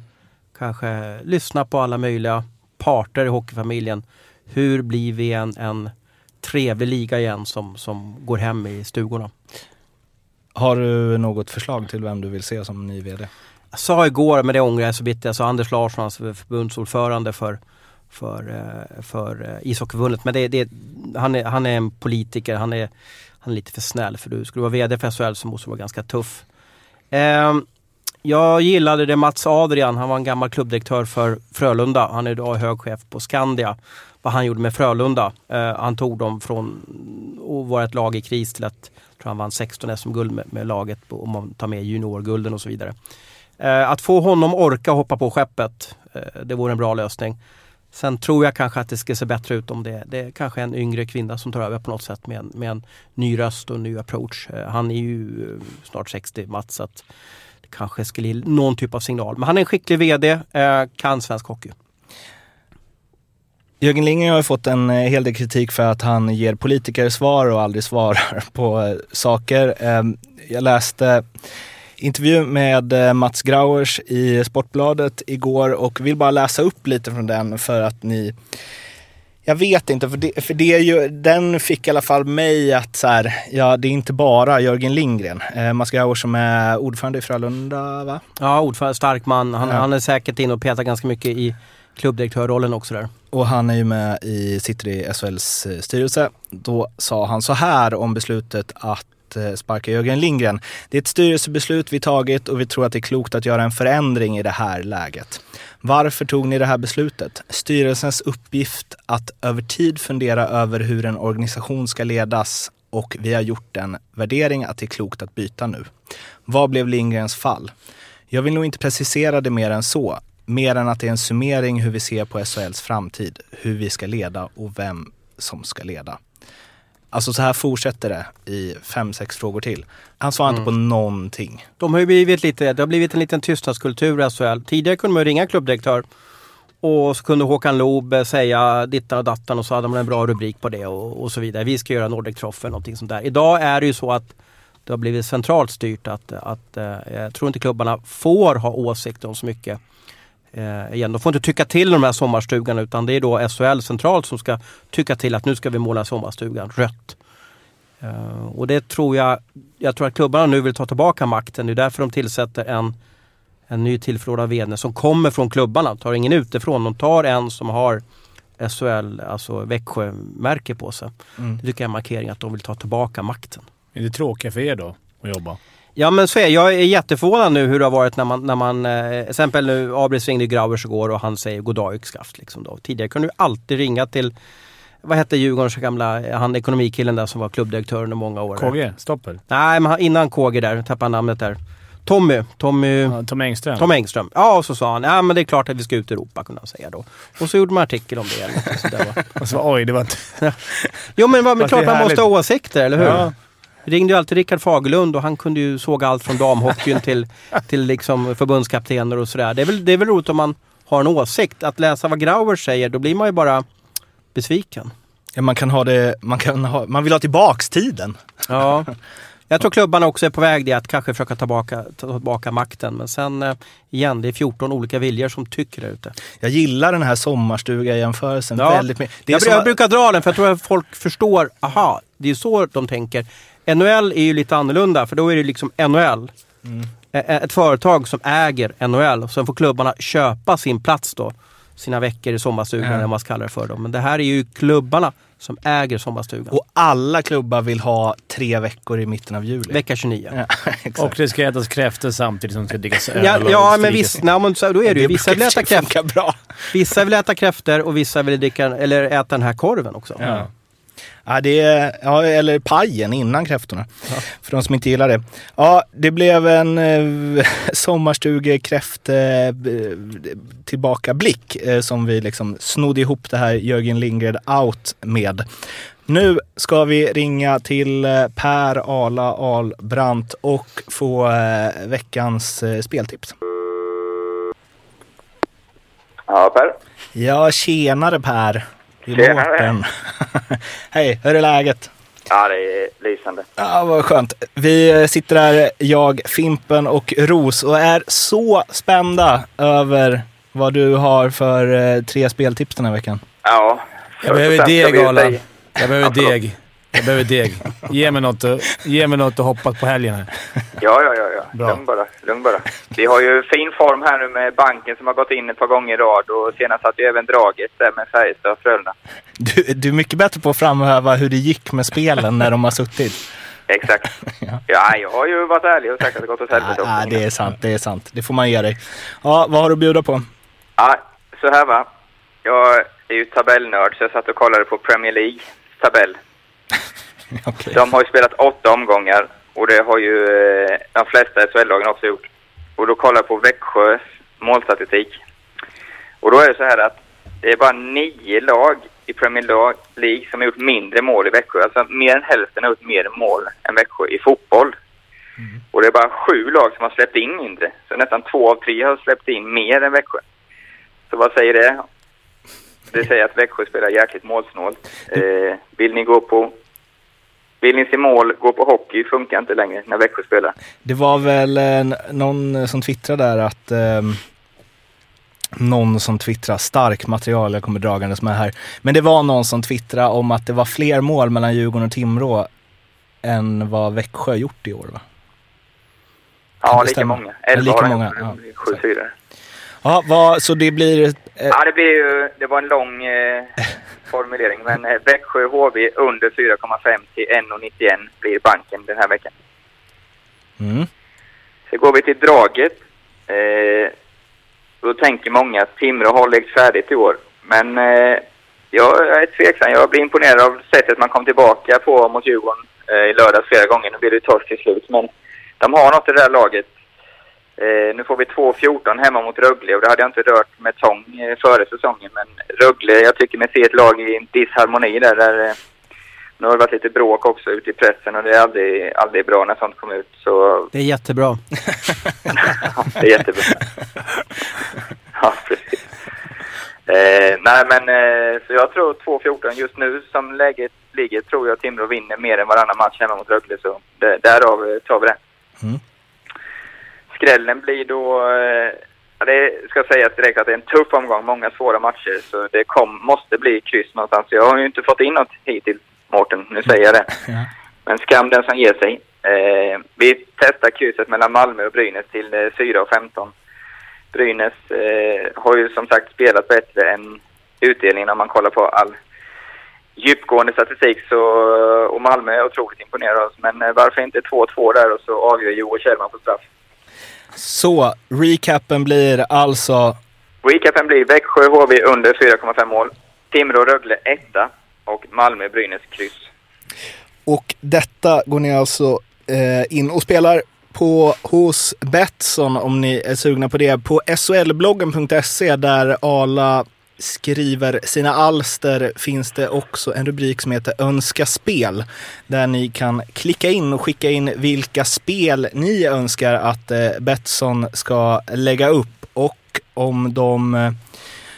kanske lyssna på alla möjliga parter i hockeyfamiljen. Hur blir vi en, en trevlig liga igen som, som går hem i stugorna? Har du något förslag till vem du vill se som ny VD? Jag sa igår, men det ångrar jag så bitter, jag sa Anders Larsson, alltså förbundsordförande för, för, eh, för eh, ishockeyförbundet. Men det, det, han, är, han är en politiker, han är, han är lite för snäll. För du skulle vara VD för SHL så måste du vara ganska tuff. Eh, jag gillade det Mats Adrian, han var en gammal klubbdirektör för Frölunda. Han är idag hög chef på Skandia. Vad han gjorde med Frölunda. Eh, han tog dem från att vara ett lag i kris till att tror han vann 16 SM-guld med, med, laget om man tar med juniorgulden och så vidare. Eh, att få honom orka hoppa på skeppet, eh, det vore en bra lösning. Sen tror jag kanske att det ska se bättre ut om det, det är kanske en yngre kvinna som tar över på något sätt med en, med en ny röst och en ny approach. Eh, han är ju snart 60, Mats, så att det kanske skulle ge någon typ av signal. Men han är en skicklig VD, kan svensk hockey. Jörgen Lindgren har ju fått en hel del kritik för att han ger politiker svar och aldrig svarar på saker. Ehm, jag läste intervju med eh, Mats Grauers i Sportbladet igår och vill bara läsa upp lite från den för att ni jag vet inte, för, det, för det är ju, den fick i alla fall mig att så här, ja det är inte bara Jörgen Lindgren. Eh, Mats Grauer som är ordförande i Frölunda va? Ja, ordförande, stark man. Han, ja. han är säkert inne och petar ganska mycket i klubbdirektörrollen också där. Och han är ju med i, sitter i SHLs eh, styrelse. Då sa han så här om beslutet att Eh, sparka Jörgen Lindgren. Det är ett styrelsebeslut vi tagit och vi tror att det är klokt att göra en förändring i det här läget. Varför tog ni det här beslutet? Styrelsens uppgift att över tid fundera över hur en organisation ska ledas och vi har gjort en värdering att det är klokt att byta nu. Vad blev Lindgrens fall? Jag vill nog inte precisera det mer än så. Mer än att det är en summering hur vi ser på SHLs framtid, hur vi ska leda och vem som ska leda. Alltså så här fortsätter det i fem, sex frågor till. Han svarar mm. inte på någonting. De har ju blivit lite, det har blivit en liten tystnadskultur i SHL. Tidigare kunde man ringa klubbdirektör och så kunde Håkan Loob säga dittan och dattan och så hade man en bra rubrik på det och, och så vidare. Vi ska göra Nordic Trophy eller någonting sånt där. Idag är det ju så att det har blivit centralt styrt att, att eh, jag tror inte klubbarna får ha åsikter om så mycket eh, igen. De får inte tycka till de här sommarstugan utan det är då SHL centralt som ska tycka till att nu ska vi måla sommarstugan rött. Eh, och det tror jag, jag tror att klubbarna nu vill ta tillbaka makten. Det är därför de tillsätter en, en ny tillförordnad VD som kommer från klubbarna. tar ingen utifrån. De tar en som har SHL, alltså Växjö-märke på sig. Mm. Det tycker jag är en markering att de vill ta tillbaka makten. Är det tråkigt för er då att jobba? Ja men så är jag är jätteförvånad nu hur det har varit när man, när man eh, exempel nu, Abris ringde Grauvers igår och han säger goddag yxskaft. Liksom då. Tidigare kunde du alltid ringa till, vad hette Djurgårdens gamla, han ekonomikillen där som var klubbdirektör under många år. KG Stopper? Nej, men innan KG där, tappade namnet där. Tommy, Tommy... Ja, Tom Engström? Tom Engström. Ja, och så sa han, ja men det är klart att vi ska ut i Europa, kunde han säga då. Och så gjorde man artikel om det. Eller sådär, och så, oj, det var inte... jo men, men klart man måste ha åsikter, eller hur? Ja. Ringde ju alltid Rickard Fagerlund och han kunde ju såga allt från damhockeyn till, till liksom förbundskaptener och sådär. Det är, väl, det är väl roligt om man har en åsikt. Att läsa vad Grauer säger, då blir man ju bara besviken. Ja, man kan ha det, man kan ha, man vill ha tillbaks tiden. Ja. Jag tror klubbarna också är på väg det att kanske försöka ta tillbaka, ta tillbaka makten. Men sen eh, igen, det är 14 olika viljor som tycker det ute. Jag gillar den här sommarstuga-jämförelsen ja. väldigt mycket. Jag, jag, brukar dra den för jag tror att folk förstår, aha, det är så de tänker. NHL är ju lite annorlunda för då är det liksom NHL. Mm. Ett företag som äger NHL och sen får klubbarna köpa sin plats då. Sina veckor i sommarstugan mm. eller vad man ska kalla det för. Då. Men det här är ju klubbarna som äger sommarstugan. Och alla klubbar vill ha tre veckor i mitten av juli. Vecka 29. Ja, och det ska ätas kräftor samtidigt som det ska drickas öl. Ja, ja men visst, nej, men så, då är det ju. Vissa vill äta kräftor. Vissa vill äta kräftor och vissa vill dricka, eller äta den här korven också. Ja. Ja, det är, ja, eller pajen innan kräftorna. Ja. För de som inte gillar det. Ja, det blev en eh, sommarstugekräft eh, tillbakablick eh, som vi liksom snodde ihop det här Jörgen Lindgren out med. Nu ska vi ringa till eh, Per Ala Albrandt och få eh, veckans speltips. Ja, Per. Ja, tjenare Per. I Tjenare. Hej, hur är läget? Ja, det är lysande. Ja, vad skönt. Vi eh, sitter här, jag, Fimpen och Ros och är så spända över vad du har för eh, tre speltips den här veckan. Ja. Jag behöver deg, Arla. Jag behöver deg. Jag behöver deg. Ge mig något, att- ge mig något att hoppas på helgen här. Ja, ja, ja. ja. Bra. Lugn bara. Lugn bara. Vi har ju fin form här nu med banken som har gått in ett par gånger i rad och senast hade ju även draget där med Färjestad och Frölunda. Du, du är mycket bättre på att framhäva hur det gick med spelen när de har suttit. Exakt. ja. jag har ju varit ärlig och sagt att det gått åt helvete också. Ja, det är sant, det är sant. Det får man ge dig. Ja, vad har du att bjuda på? Ja, så här va. Jag är ju tabellnörd så jag satt och kollade på Premier League tabell. Okej. De har ju spelat åtta omgångar och det har ju eh, de flesta SHL-lagen också gjort. Och då kollar jag på Växjös målstatistik. Och då är det så här att det är bara nio lag i Premier League som har gjort mindre mål i Växjö. Alltså mer än hälften har gjort mer mål än Växjö i fotboll. Och det är bara sju lag som har släppt in mindre. Så nästan två av tre har släppt in mer än Växjö. Så vad säger det? Det säger att Växjö spelar jäkligt målsnålt. Eh, vill ni gå på vill ni se mål, gå på hockey funkar inte längre när Växjö spelar. Det var väl eh, någon som twittrade där att ehm, någon som twittrar stark material, jag kommer dragandes med här. Men det var någon som twittrade om att det var fler mål mellan Djurgården och Timrå än vad Växjö gjort i år va? Ja, lika många. Elva lika många, ja, Det blir Sju, fyra. Ja, vad, så det blir... Eh, Ja, det blir ju, det var en lång eh, formulering, men eh, Växjö HV under 4,5 till 1,91 blir banken den här veckan. mm. Så går vi till draget. Eh, då tänker många att Timrå har lekt färdigt i år. Men eh, jag är tveksam. Jag blir imponerad av sättet man kom tillbaka på mot Djurgården eh, i lördags flera gånger. Nu blir det torsk till slut, men de har något i det där laget. Eh, nu får vi 2-14 hemma mot Rögle och det hade jag inte rört med tång eh, före säsongen. Men Rögle, jag tycker mig se ett lag i en disharmoni där. där eh, nu har det varit lite bråk också ute i pressen och det är aldrig, aldrig bra när sånt kommer ut. Så Det är jättebra. det är jättebra. ja, precis. Eh, nej, men eh, så jag tror 2-14 just nu som läget ligger tror jag Timrå vinner mer än varannan match hemma mot Rögle. Så det, därav tar vi det. Mm. Skrällen blir då... Eh, ja, det ska sägas direkt att det är en tuff omgång, många svåra matcher. Så det kom, måste bli kryss någonstans. Jag har ju inte fått in något hittills, Mårten. Nu säger jag det. Men skam den som ger sig. Eh, vi testar krysset mellan Malmö och Brynäs till eh, 4 och 15. Brynäs eh, har ju som sagt spelat bättre än utdelningen om man kollar på all djupgående statistik. Så, och Malmö är otroligt imponerade av oss. Men eh, varför inte 2-2 där och så avgör Joel Kjellman på straff. Så, recapen blir alltså... Recapen blir Växjö HV under 4,5 mål. Timrå Rögle 1 och Malmö Brynäs kryss. Och detta går ni alltså eh, in och spelar på hos Betsson om ni är sugna på det. På solbloggen.se där Ala skriver sina alster finns det också en rubrik som heter Önska spel. Där ni kan klicka in och skicka in vilka spel ni önskar att eh, Betsson ska lägga upp. Och om de, eh,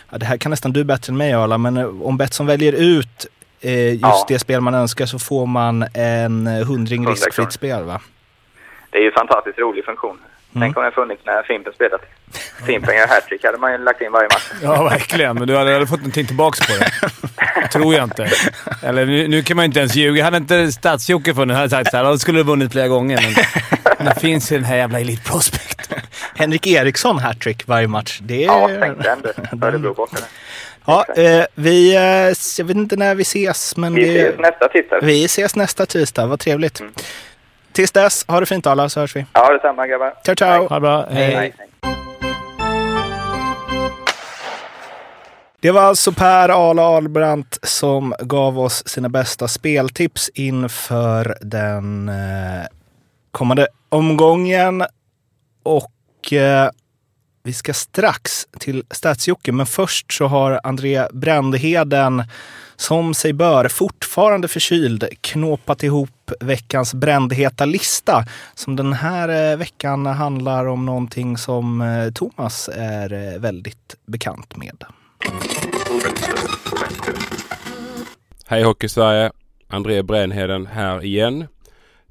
ja, det här kan nästan du bättre än mig Arla, men eh, om Betsson väljer ut just Ja. det spel man önskar så får man en hundring 100 riskfritt spel va? Det är ju en fantastiskt rolig funktion. Mm. Tänk om den funnits när Fimpen spelat. Fimpen gör hattrick hade man ju lagt in varje match. Ja, verkligen. Men du hade aldrig fått någonting tillbaks på det. Tror jag inte. Eller nu, nu kan man inte ens ljuga. Hade inte Stats-Jocke funnits hade sagt såhär, då skulle du vunnit flera gånger. Men det finns ju den här jävla Elite Prospect. Henrik Eriksson hattrick varje match. Det är... Ja, tänk den du. Örebro borta. där. Ja, eh, vi, eh, jag vet inte när vi ses, men Vi ses nästa tisdag. vi ses nästa tisdag. Vad trevligt. Mm. Tills dess, ha det fint alla så hörs vi. Ja, detsamma grabbar. Ciao, ciao. Ha det bra. Hej. Hej. Det var alltså Per Ala Albrandt som gav oss sina bästa speltips inför den eh, kommande omgången. Och eh, vi ska strax till Stadsjocke, men först så har André Brändheden som sig bör, fortfarande förkyld, knåpat ihop veckans brändheta lista. Som den här eh, veckan handlar om någonting som eh, Thomas är eh, väldigt bekant med. Hej Hockeysverige! André Brännheden här igen.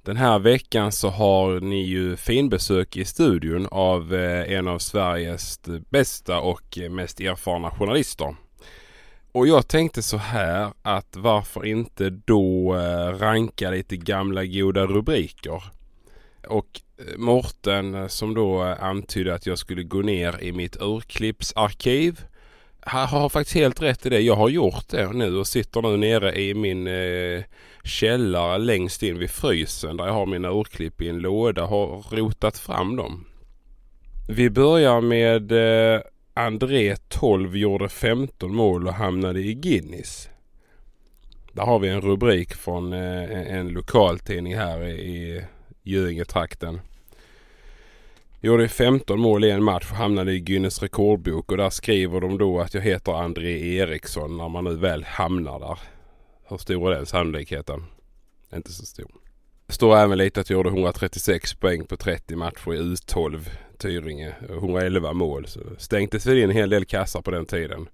Den här veckan så har ni ju finbesök i studion av en av Sveriges bästa och mest erfarna journalister. Och jag tänkte så här att varför inte då eh, ranka lite gamla goda rubriker. Och eh, Morten eh, som då antydde att jag skulle gå ner i mitt urklippsarkiv han har faktiskt helt rätt i det. Jag har gjort det nu och sitter nu nere i min eh, källare längst in vid frysen där jag har mina urklipp i en låda. Har rotat fram dem. Vi börjar med eh, André 12 gjorde 15 mål och hamnade i Guinness. Där har vi en rubrik från eh, en lokaltidning här i Göingetrakten. Gjorde 15 mål i en match och hamnade i Guinness rekordbok och där skriver de då att jag heter André Eriksson när man nu väl hamnar där. Hur stor är den sannolikheten? Inte så stor. Det står även lite att jag gjorde 136 poäng på 30 matcher i U12 Tyringe. 111 mål. Så stänktes väl in en hel del kassar på den tiden.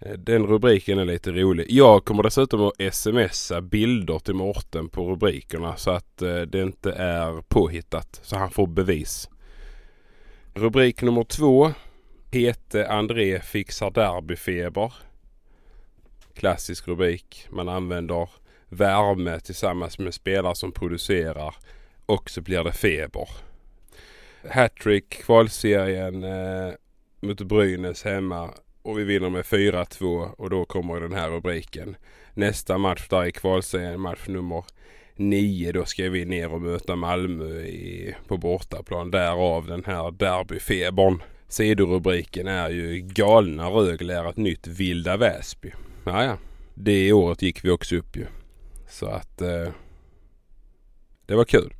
Eh, den rubriken är lite rolig. Jag kommer dessutom att smsa bilder till Mårten på rubrikerna så att eh, det inte är påhittat. Så han får bevis. Rubrik nummer två. Hete André fixar derbyfeber. Klassisk rubrik. Man använder värme tillsammans med spelare som producerar och så blir det feber. Hattrick kvalserien eh, mot Brynäs hemma och vi vinner med 4-2 och då kommer den här rubriken. Nästa match där i kvalserien, match nummer 9 då ska vi ner och möta Malmö i, på bortaplan. Därav den här derbyfebern. Sidorubriken är ju Galna Rögle är ett nytt Vilda Väsby. Naja, det året gick vi också upp ju. Så att eh, det var kul.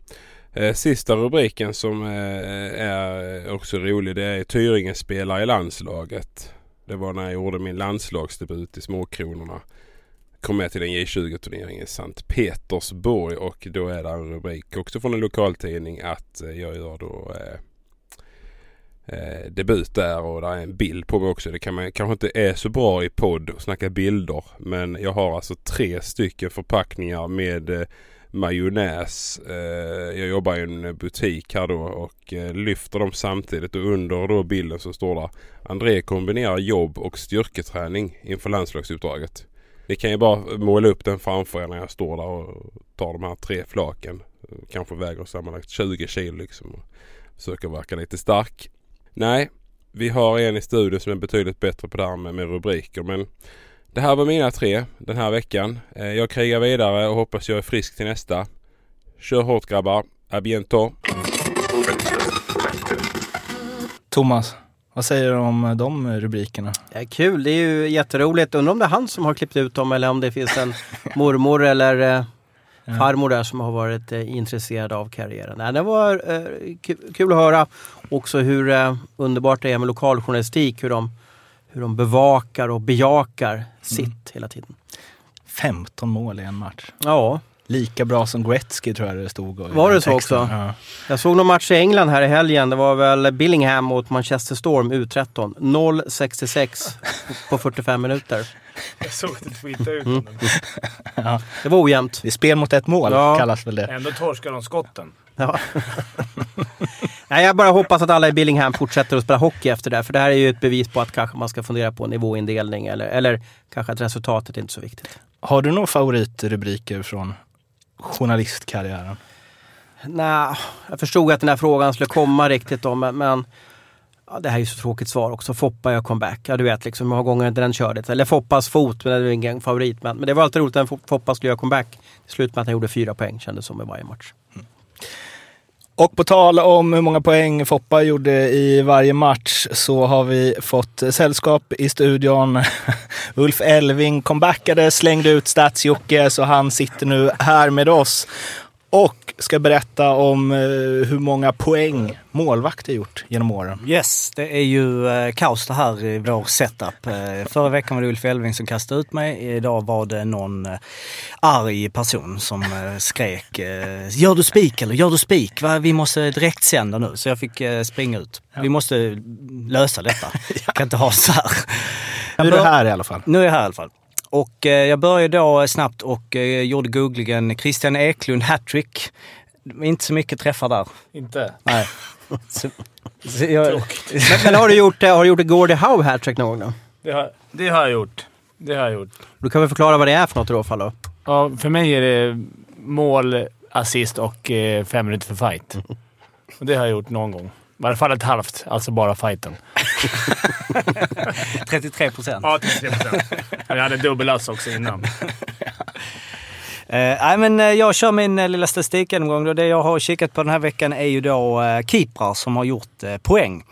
Eh, sista rubriken som eh, är också rolig det är Tyringe spelar i landslaget. Det var när jag gjorde min landslagsdebut i Småkronorna kom med till en J20-turnering i Sankt Petersburg och då är det en rubrik också från en lokaltidning att eh, jag gör då eh, eh, debut där och där är en bild på mig också. Det kan man kanske inte är så bra i podd att snacka bilder men jag har alltså tre stycken förpackningar med eh, majonnäs. Eh, jag jobbar i en butik här då och eh, lyfter dem samtidigt och under då bilden så står det André kombinerar jobb och styrketräning inför landslagsuppdraget. Ni kan ju bara måla upp den framför er när jag står där och tar de här tre flaken. Kanske väger sammanlagt 20 kilo liksom. Och försöker verka lite stark. Nej, vi har en i studion som är betydligt bättre på det här med, med rubriker. Men det här var mina tre den här veckan. Eh, jag krigar vidare och hoppas jag är frisk till nästa. Kör hårt grabbar. A bientôt. Thomas, vad säger du om de rubrikerna? Ja, kul, det är ju jätteroligt. Undrar om det är han som har klippt ut dem eller om det finns en mormor eller eh, farmor där som har varit eh, intresserad av karriären. Nej, det var eh, kul att höra också hur eh, underbart det är med lokaljournalistik. Hur de, hur de bevakar och bejakar sitt mm. hela tiden. 15 mål i en match. Ja, Lika bra som Gretzky tror jag det stod. Var det så också? Ja. Jag såg någon match i England här i helgen. Det var väl Billingham mot Manchester Storm U13. 0-66 på 45 minuter. Jag såg att du tweetade ut mm. ja. Det var ojämnt. Det är spel mot ett mål ja. kallas väl det. Ändå torskar de skotten. Ja. Nej, jag bara hoppas att alla i Billingham fortsätter att spela hockey efter det. För det här är ju ett bevis på att kanske man ska fundera på nivåindelning eller, eller kanske att resultatet är inte är så viktigt. Har du några favoritrubriker från journalistkarriären? Nej, jag förstod att den här frågan skulle komma riktigt då, men, men ja, det här är ju så tråkigt svar också. Foppa gör comeback. Ja, du vet liksom hur många gånger den körde. Eller Foppas fot, men det är ingen favorit. Men, men det var alltid roligt när Foppa skulle göra comeback. Till slut med att han gjorde fyra poäng, kändes som i varje match. Mm. Och på tal om hur många poäng Foppa gjorde i varje match så har vi fått sällskap i studion. Ulf Elving comebackade, slängde ut stats så han sitter nu här med oss och ska berätta om eh, hur många poäng målvakter gjort genom åren. Yes, det är ju eh, kaos det här i vår setup. Eh, förra veckan var det Ulf Elving som kastade ut mig. Idag var det någon arg person som skrek Gör du spik eller gör du spik? Vi måste direkt sända nu. Så jag fick springa ut. Vi måste lösa detta. ja. kan inte ha så här. Nu är du här i alla fall. Nu är jag här i alla fall. Och eh, jag började då snabbt och eh, gjorde googlingen Christian Eklund hattrick. Inte så mycket träffar där. Inte? Nej. Så, så jag, Men, har du gjort, eh, har du gjort ett Gordie Howe hattrick någon gång då? Det har, det har jag gjort. Det har jag gjort. Du kan väl förklara vad det är för något i så fall då? Ja, för mig är det mål, assist och eh, fem minuter för fight. Och det har jag gjort någon gång. I alla fall ett halvt, alltså bara fighten. 33 procent. Ja, 33 procent. Jag hade dubbelass också innan. Eh, nej, men eh, jag kör min eh, lilla statistikgenomgång. då. Det jag har kikat på den här veckan är ju då eh, keeprar som har gjort eh, poäng.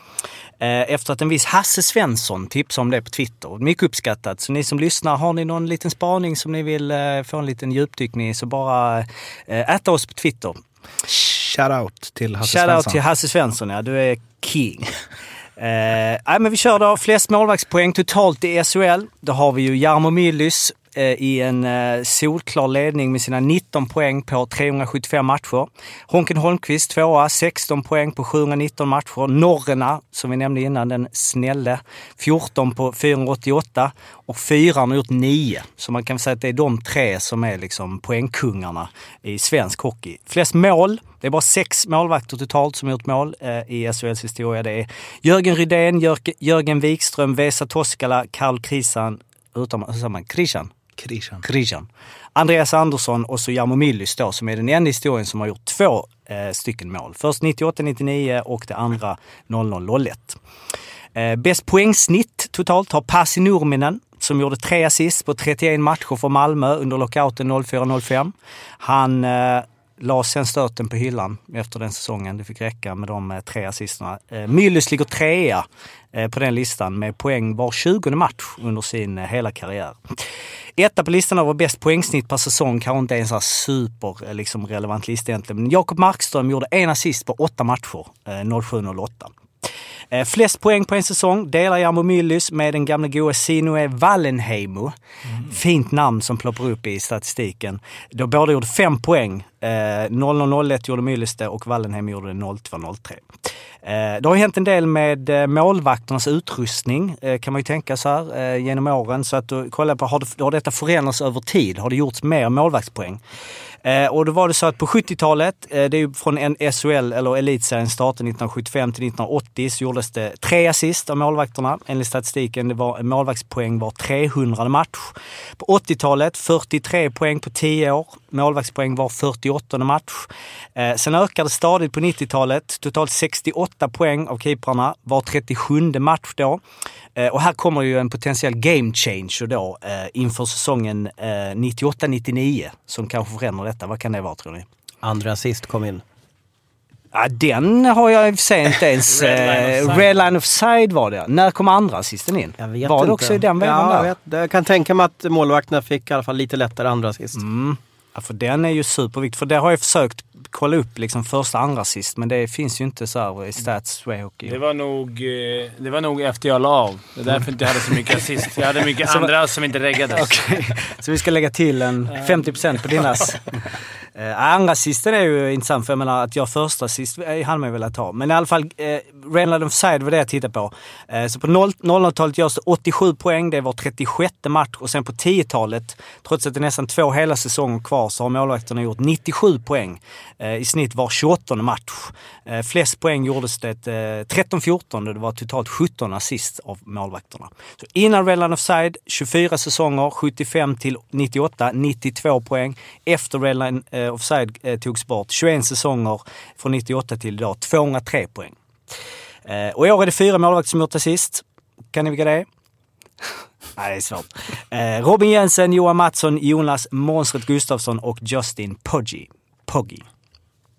Efter att en viss Hasse Svensson tipsade om det på Twitter. Mycket uppskattat. Så ni som lyssnar, har ni någon liten spaning som ni vill få en liten djupdykning i så bara äta oss på Twitter. Shoutout till Hasse Shoutout Svensson. till Hasse Svensson, ja. Du är king. Eh, nej, men vi kör då. Flest målvaktspoäng totalt i SHL. Då har vi ju Jarmo Myllys eh, Eh, i en eh, solklar ledning med sina 19 poäng på 375 matcher. Honken Holmqvist tvåa, 16 poäng på 719 matcher. Norrena, som vi nämnde innan, den snälle, 14 på 488. Och fyran har gjort 9. Så man kan säga att det är de tre som är liksom poängkungarna i svensk hockey. Flest mål, det är bara sex målvakter totalt som har gjort mål eh, i SHLs historia. Det är Jörgen Rydén, Jörgen Wikström, Vesa Toskala, Karl Krisan, utom, hur säger man? Krishan? Krishan. Krishan. Andreas Andersson och så Jarmo Millys då, som är den enda historien som har gjort två eh, stycken mål. Först 98-99 och det andra 00-01. Eh, bäst poängsnitt totalt har Pasi Nurminen som gjorde tre assist på 31 matcher för Malmö under lockouten 04-05. Han eh, la sen stöten på hyllan efter den säsongen. Det fick räcka med de eh, tre assisterna. Eh, Myllys ligger trea eh, på den listan med poäng var 20 match under sin eh, hela karriär. Etta på listan över bäst poängsnitt per säsong kanske inte är en sån här super eh, liksom, relevant lista egentligen. Men Jakob Markström gjorde en assist på åtta matcher, eh, 07-08. Eh, flest poäng på en säsong delar Jarmo Myllys med den gamla goa Sinue Wallenheimo. Fint namn som ploppar upp i statistiken. Då båda gjorde fem poäng. Eh, 00-01 gjorde Myllys det och Wallenheim gjorde det 02-03. Eh, det har hänt en del med eh, målvakternas utrustning eh, kan man ju tänka så här genom åren. Så att du kollar på, har, det, har detta förändrats över tid? Har det gjorts mer målvaktspoäng? Eh, och då var det så att på 70-talet, eh, det är ju från en SHL eller elitserien starten 1975 till 1980 så gjordes det tre assist av målvakterna enligt statistiken. Det var målvaktspoäng var 300 match. På 80-talet 43 poäng på 10 år. Målvaktspoäng var 48 match. Eh, sen ökade det stadigt på 90-talet. Totalt 68 poäng av keeprarna. Var 37 match då. Eh, och här kommer ju en potentiell game changer då eh, inför säsongen eh, 98-99 som kanske förändrar detta. Vad kan det vara tror ni? Andra assist kom in. Ja, den har jag i och för sig inte ens... Red line eh, offside. Red line of side var det. När kom andra assisten in? Jag var det inte. också i den vevan ja, jag, där? vet, jag kan tänka mig att målvakterna fick i alla fall lite lättare andra assist. Mm. Ja, för den är ju superviktig. För det har jag försökt kolla upp liksom första andra assist men det finns ju inte så i stats swayhockey. Det var nog, eh, det var nog efter jag la av. Det är därför inte jag hade så mycket assist. Jag hade mycket andra som inte reggades. Okej, så vi ska lägga till en 50% på din ass. Eh, andra assisten är ju intressant för jag menar att jag första assist eh, hade man ju velat ha. Men i alla fall, eh, Renland offside var det jag tittade på. Eh, så på 00-talet görs det 87 poäng, det var 36 match och sen på 10-talet, trots att det är nästan två hela säsonger kvar, så har målvakterna gjort 97 poäng. Eh, I snitt var 28 match. Eh, flest poäng gjordes det eh, 13-14 och det var totalt 17 assist av målvakterna. Så innan Redline Offside, 24 säsonger, 75 till 98, 92 poäng. Efter Redline Offside togs bort, 21 säsonger från 98 till idag, 203 poäng. Och i år är det fyra målvakter som gjort assist. Kan ni vilka det är? Nej, det är svårt. Eh, Robin Jensen, Johan Mattsson, Jonas Monstret Gustafsson och Justin Poggi. Poggi.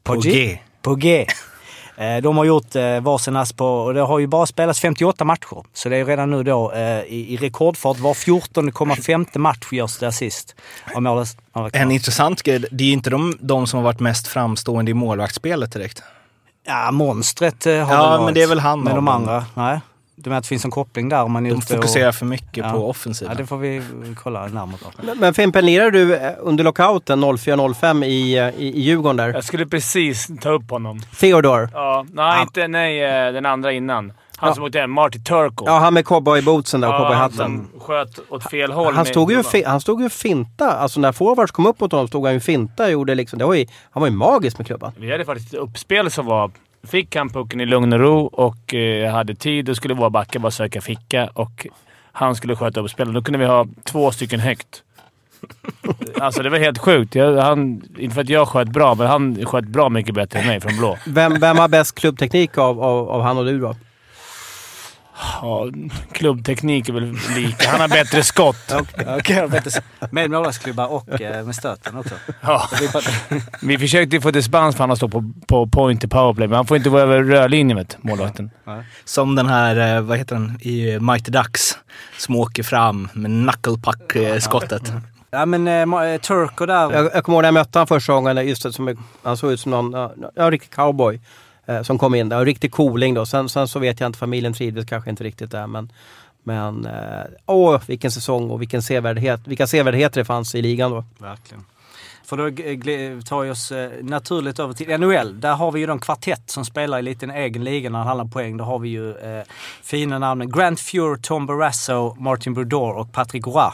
Poggi. Poggi. Eh, De har gjort eh, varsin ass på, och det har ju bara spelats 58 matcher. Så det är redan nu då eh, i, i rekordfart. Var 14,5 match görs det assist. En intressant grej, det är ju inte de, de som har varit mest framstående i målvaktsspelet direkt. Ja, monstret har Ja, väl varit. men det är väl han Men de andra, nej. Du menar att det finns en koppling där om man är De fokuserar och... för mycket på offensiven. Ja, det får vi kolla närmare på. Men, men Fimpen, lirade du eh, under lockouten 04-05 i, eh, i, i Djurgården där? Jag skulle precis ta upp honom. Theodor? Ja, nej, inte, nej, eh, den andra innan. Han som åkte hem, Marty Turco. Ja, han med cowboybootsen där och Ja, cowboyhatten. som sköt åt fel håll. Han stod, ju han stod ju finta. Alltså när forwards kom upp mot honom stod han ju finta och gjorde liksom... Det var ju, han var ju magisk med klubban. Vi hade faktiskt ett uppspel som var... Fick han pucken i lugn och ro och eh, hade tid och skulle vara backa bara söka ficka och han skulle sköta uppspelet. Då kunde vi ha två stycken högt. Alltså det var helt sjukt. Jag, han, inte för att jag sköt bra, men han sköt bra mycket bättre än mig från blå. Vem, vem har bäst klubbteknik av, av, av han och du då? Ja, klubbteknik är väl lika. Han har bättre skott. Okej, bättre med målvaktsklubba och eh, med stöten också. Ja. Vi försökte få dispens för han att stå på, på point i powerplay, men han får inte gå över rödlinjen, vet målvakten. Som den här, eh, vad heter den, i Mighty Ducks. Som åker fram med knucklepuck-skottet. Ja men eh, eh, Turco där. Jag, jag kommer ihåg när jag mötte honom första gången. Just det, som, han såg ut som någon ja, ja, riktig cowboy eh, som kom in där. En riktig cooling då. Sen, sen så vet jag inte, familjen trivdes kanske inte riktigt där. Men, men eh, åh, vilken säsong och vilken sevärdhet, vilka sevärdheter det fanns i ligan då. Verkligen. För då tar vi oss eh, naturligt över till NHL. Där har vi ju de kvartett som spelar i liten egen liga när det handlar om poäng. Då har vi ju eh, fina namnen Grant Fuhr, Tom Barrasso, Martin Brodeur och Patrick Roy.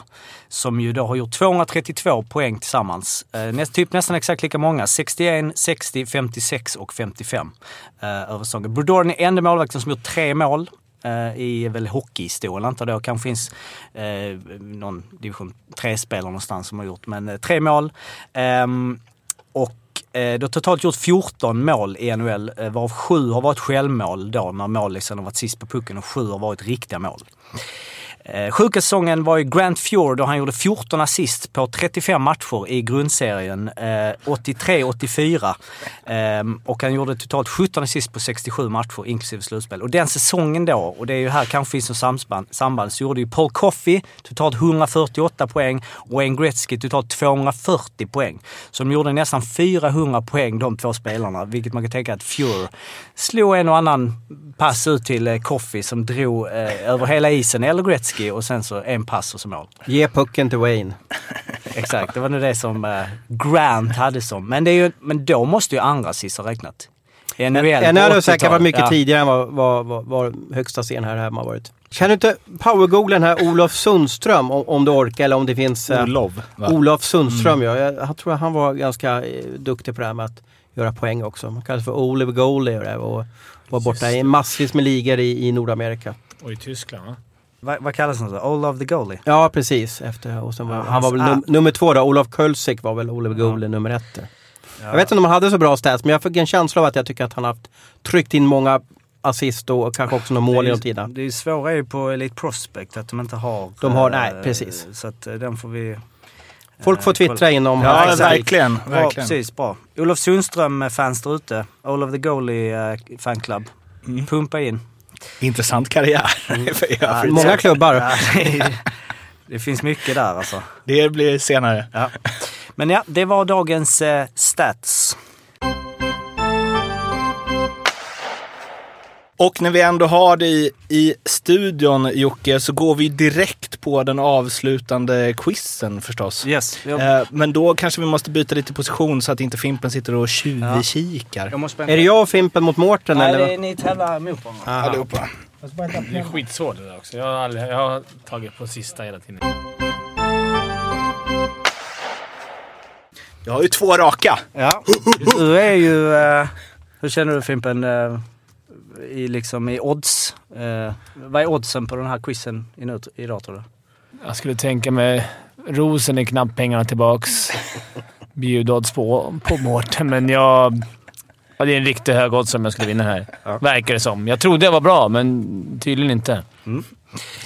Som ju då har gjort 232 poäng tillsammans. Eh, näst, typ nästan exakt lika många. 61, 60, 56 och 55 eh, över säsongen. Brodeur är den enda målvakten som gjort tre mål Eh, i väl hockeyhistorien antar jag. Kanske finns eh, någon division 3-spelare någonstans som har gjort, men eh, tre mål. Ehm, och eh, du har totalt gjort 14 mål i NHL, eh, varav sju har varit självmål då när målisen har varit sist på pucken och sju har varit riktiga mål. Eh, sjuka säsongen var ju Grant Fjord då han gjorde 14 assist på 35 matcher i grundserien. Eh, 83-84. Ehm, och han gjorde totalt 17 assist på 67 matcher inklusive slutspel. Och den säsongen då, och det är ju här kanske finns något samband, samband så gjorde ju Paul Coffey totalt 148 poäng och Wayne Gretzky totalt 240 poäng. Så de gjorde nästan 400 poäng de två spelarna, vilket man kan tänka att Fjord slog en och annan pass ut till eh, Coffey som drog eh, över hela isen, eller Gretzky, och sen så en pass och så mål. Ge pucken till Wayne. Exakt, det var nog det som eh, Grant hade som. Men, det är ju, men då måste ju andra assist ha räknat. I NHL En på öl har säkert 80-talet. varit mycket Ja. tidigare än vad, vad, vad, vad högsta scen här hemma har varit. Kan du inte powergoogla den här Olof Sundström om, om du orkar eller om det finns... eh, Olof, va? Olof Sundström ja. Jag, jag tror han var ganska eh, duktig på det här med att göra poäng också. Man kallas för Oliver Goalie och var borta i massvis med ligor i, i Nordamerika. Och i Tyskland, va? Vad, vad kallas han så? Olaf the Goalie? Ja precis. Efter, och sen var, Ja, han var väl num, nummer två då. Olof Kölsik var väl Oliver Goalie nummer ett. där. Jag vet inte om han hade så bra stats men jag fick en känsla av att jag tycker att han haft tryckt in många assist och kanske också några mål genom tiden. Det är svåra är ju på Elite Prospect att de inte har... De har- eh, nej, precis. Så att eh, den får vi... Folk får eh, twittra in om Ja, han- verkligen. Bra, verkligen. precis. Bra. Olof Sundström-fans där ute. Olaf the Goalie eh, fanclub. Mm. Pumpa in. Intressant karriär. för övrigt. Många klubbar. Ja, det, det finns mycket där alltså. Det blir senare. Ja. Men ja, det var dagens eh, stats. Och när vi ändå har dig i studion Jocke så går vi direkt på den avslutande quizen förstås. Yes. Jag, Eh, Men då kanske vi måste byta lite position så att inte Fimpen sitter och tjuvkikar. måste Är det jag och Fimpen mot Mårten Nej, eller? det är, ni tävlar mot varandra. Aha. Allihopa. Det är skitsvårt det där också. Jag har, aldrig, jag har tagit på sista hela tiden. Jag har ju två raka. Ja. Du är ju... Eh, hur känner du Fimpen? Eh, i, liksom, I odds. Eh, vad är oddsen på den här quizen idag tror du? Jag skulle tänka mig rosen är knappt pengarna tillbaks. Bjudodds på, på Mårten, men jag... Ja, det är en riktigt hög odds om jag skulle vinna här. Verkar det som. Jag trodde jag var bra, men tydligen inte. Mm.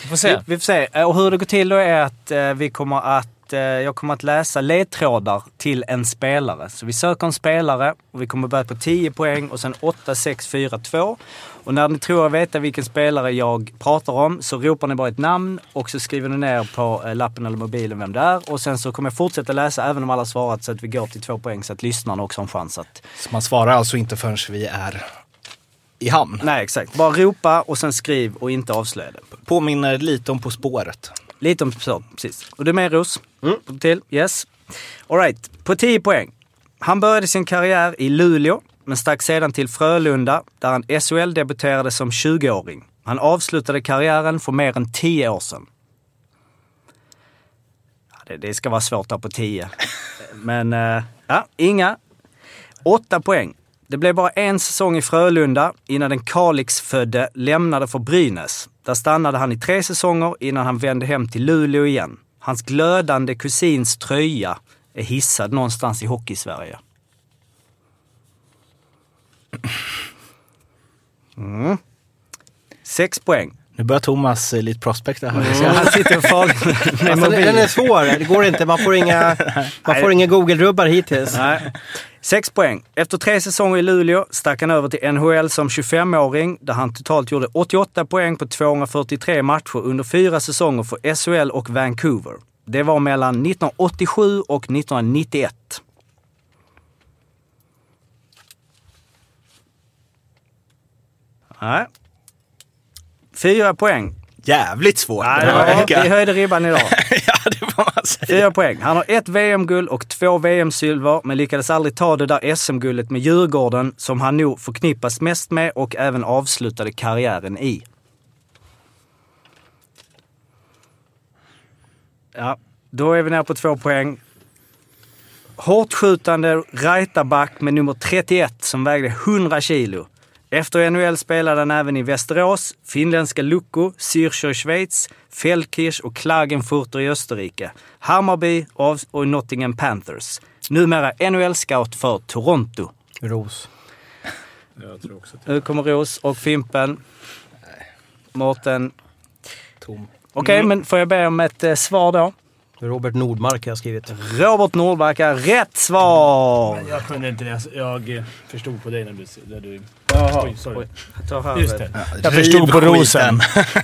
Vi får se. Vi, vi får se. Eh, Och hur det går till då är att eh, vi kommer att, eh, jag kommer att läsa ledtrådar till en spelare. Så vi söker en spelare och vi kommer börja på 10 poäng och sen 8, 6, 4, 2. Och när ni tror er veta vilken spelare jag pratar om så ropar ni bara ett namn och så skriver ni ner på eh, lappen eller mobilen vem det är. Och sen så kommer jag fortsätta läsa även om alla svarat så att vi går till två poäng så att lyssnarna också har en chans att... Så man svarar alltså inte förrän vi är i hamn. Nej, exakt. Bara ropa och sen skriv och inte avslöja det. Påminner lite om På spåret. Lite om så, precis. Och du är med Ros? Mm. Till? Yes. Alright, på 10 poäng. Han började sin karriär i Luleå, men stack sedan till Frölunda där han SHL-debuterade som 20-åring. Han avslutade karriären för mer än 10 år sedan. Det, det ska vara svårt där på 10. Men eh, ja, inga. 8 poäng. Det blev bara en säsong i Frölunda innan den Kalix-födde lämnade för Brynäs. Där stannade han i tre säsonger innan han vände hem till Luleå igen. Hans glödande kusins tröja är hissad någonstans i Hockeysverige. Mm. Sex poäng. Nu börjar Thomas eh, lite prospekta här. Mm. Han sitter och far med Alltså, mobil. den är svår, det går inte. Man får inga, man får inga Google-rubbar hittills. Nej. Sex poäng. Efter tre säsonger i Luleå stack han över till NHL som 25-åring där han totalt gjorde 88 poäng på 243 matcher under fyra säsonger för SHL och Vancouver. Det var mellan 1987 och 1991. Nej. Fyra poäng. Jävligt svårt. Var, veckan. vi höjde ribban idag man säga. Fyra poäng. Han har ett VM-guld och två VM-silver, men lyckades aldrig ta det där SM-guldet med Djurgården som han nog förknippas mest med och även avslutade karriären i. Ja, då är vi nere på två poäng. Hårt skjutande med nummer 31 som vägde 100 kilo. Efter NHL spelade han även i Västerås, finländska Lukko, Zürcher i Schweiz, Feldkirch och Klagenfurter i Österrike, Hammarby och och Nottingham Panthers. Numera NHL-scout för Toronto. Ros. Jag tror också Nu kommer Ros och Fimpen. Mårten. Tom. Okej, men får jag be om ett eh, svar då? Robert Nordmark har jag skrivit. Robert Nordmark är rätt svar! Jag kunde inte det. Jag förstod på dig när du... När du Jaha. Oj, sorry. Ta här. Just det. Ja, Jag förstod på rosen.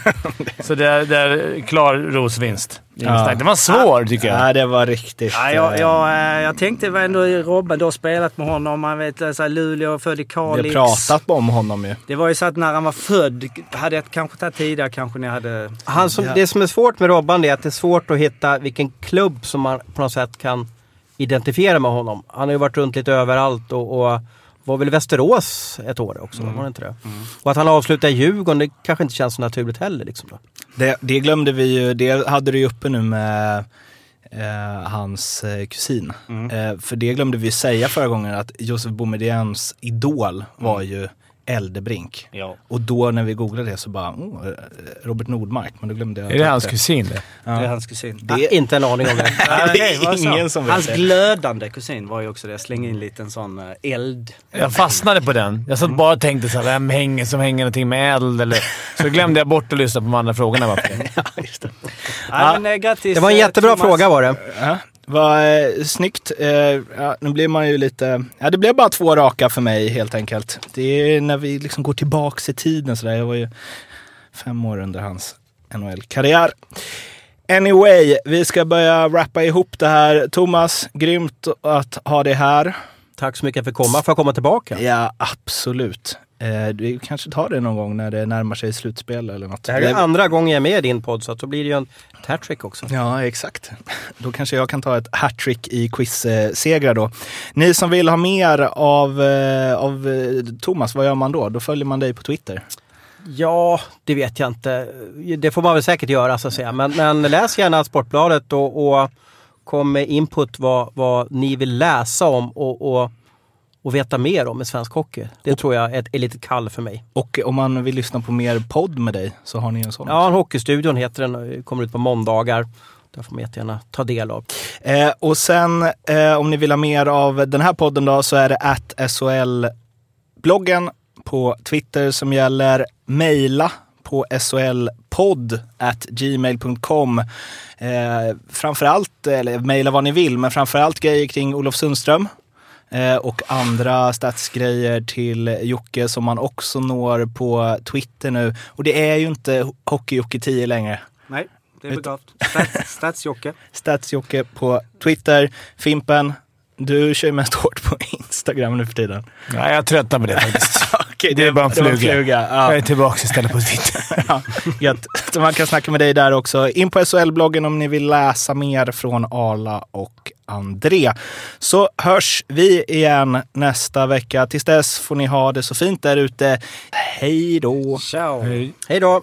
Så det är, det är klar rosvinst. Ja. Det var svår tycker jag. Nej, det var riktigt... Ja, jag, eh, jag, eh, jag tänkte ändå i Robben, du har spelat med honom. Man vet, så här, Luleå, född i Vi Kalix. har pratat om honom ju. Det var ju så att när han var född, hade jag kanske tagit tidigare kanske ni hade... Han som, Ja. Det som är svårt med Robban är att det är svårt att hitta vilken klubb som man på något sätt kan identifiera med honom. Han har ju varit runt lite överallt och, och var väl Västerås ett år också, var det inte det? Och att han avslutar i Djurgården, det kanske inte känns så naturligt heller. Liksom då. Det, det glömde vi ju, det hade du ju uppe nu med eh, hans eh, kusin. Eh, för det glömde vi säga förra gången att Josef Boumediens idol var ju Eldebrink. Ja. Och då när vi googlade det så bara, oh, eh, Robert Nordmark, men då glömde jag Är det hans kusin det? Det är hans kusin. Ja, inte en aning om det. Nej, det är ingen som vet Hans det. glödande kusin var ju också det. Jag slängde in en liten sån eh, eld. Jag fastnade på den. Jag satt bara och tänkte så här, vem hänger som hänger någonting med eld? Eller... Så glömde jag bort att lyssna på de andra frågorna. Varför? Nej, men, eh, grattis, Det var en eh, jättebra Thomas. fråga var det. Vad eh, snyggt. Eh, ja, nu blir man ju lite... Ja, det blev bara två raka för mig helt enkelt. Det är när vi liksom går tillbaks i tiden sådär. Jag var ju fem år under hans NHL-karriär. Anyway, vi ska börja rappa ihop det här. Thomas, grymt att ha dig här. Tack så mycket för att komma. Får jag komma tillbaka? Ja, absolut. Eh, vi kanske tar det någon gång när det närmar sig slutspel eller något. Det här är andra gången jag är med i din podd så då blir det ju en hattrick också. Ja, exakt. Då kanske jag kan ta ett hattrick i quizsegrar då. Ni som vill ha mer av, eh, av eh, Thomas, vad gör man då? Då följer man dig på Twitter. Ja, det vet jag inte. Det får man väl säkert göra så att säga. Men, men läs gärna Sportbladet och, och kom med input vad, vad ni vill läsa om och, och, och veta mer om i svensk hockey. Det tror jag är ett, är lite kall för mig. Och om man vill lyssna på mer podd med dig så har ni en sån. Ja, en Hockeystudion heter den. Kommer ut på måndagar. Där får man jättegärna ta del av. Eh, och sen eh, om ni vill ha mer av den här podden då så är det att SHL-bloggen på Twitter som gäller. Mejla på solpodd at gmail.com. Eh, framförallt, eller mejla vad ni vill, men framförallt grejer kring Olof Sundström. Eh, och andra statsgrejer till Jocke som man också når på Twitter nu. Och det är ju inte Hockey-Jocke 10 längre. Nej, det är begravt. Stats- Stats-Jocke. Stadsjocke på Twitter. Fimpen, du kör ju mest hårt på Instagram nu för tiden. Nej, jag tröttnar på det faktiskt. Okej, Det är bara en det var fluga. Ja. Jag är tillbaka istället på Twitter. Ja, gött. Så man kan snacka med dig där också. In på SHL-bloggen om ni vill läsa mer från Arla och André. Så hörs vi igen nästa vecka. Tills dess får ni ha det så fint där ute. Hej då! Ciao! Hej då!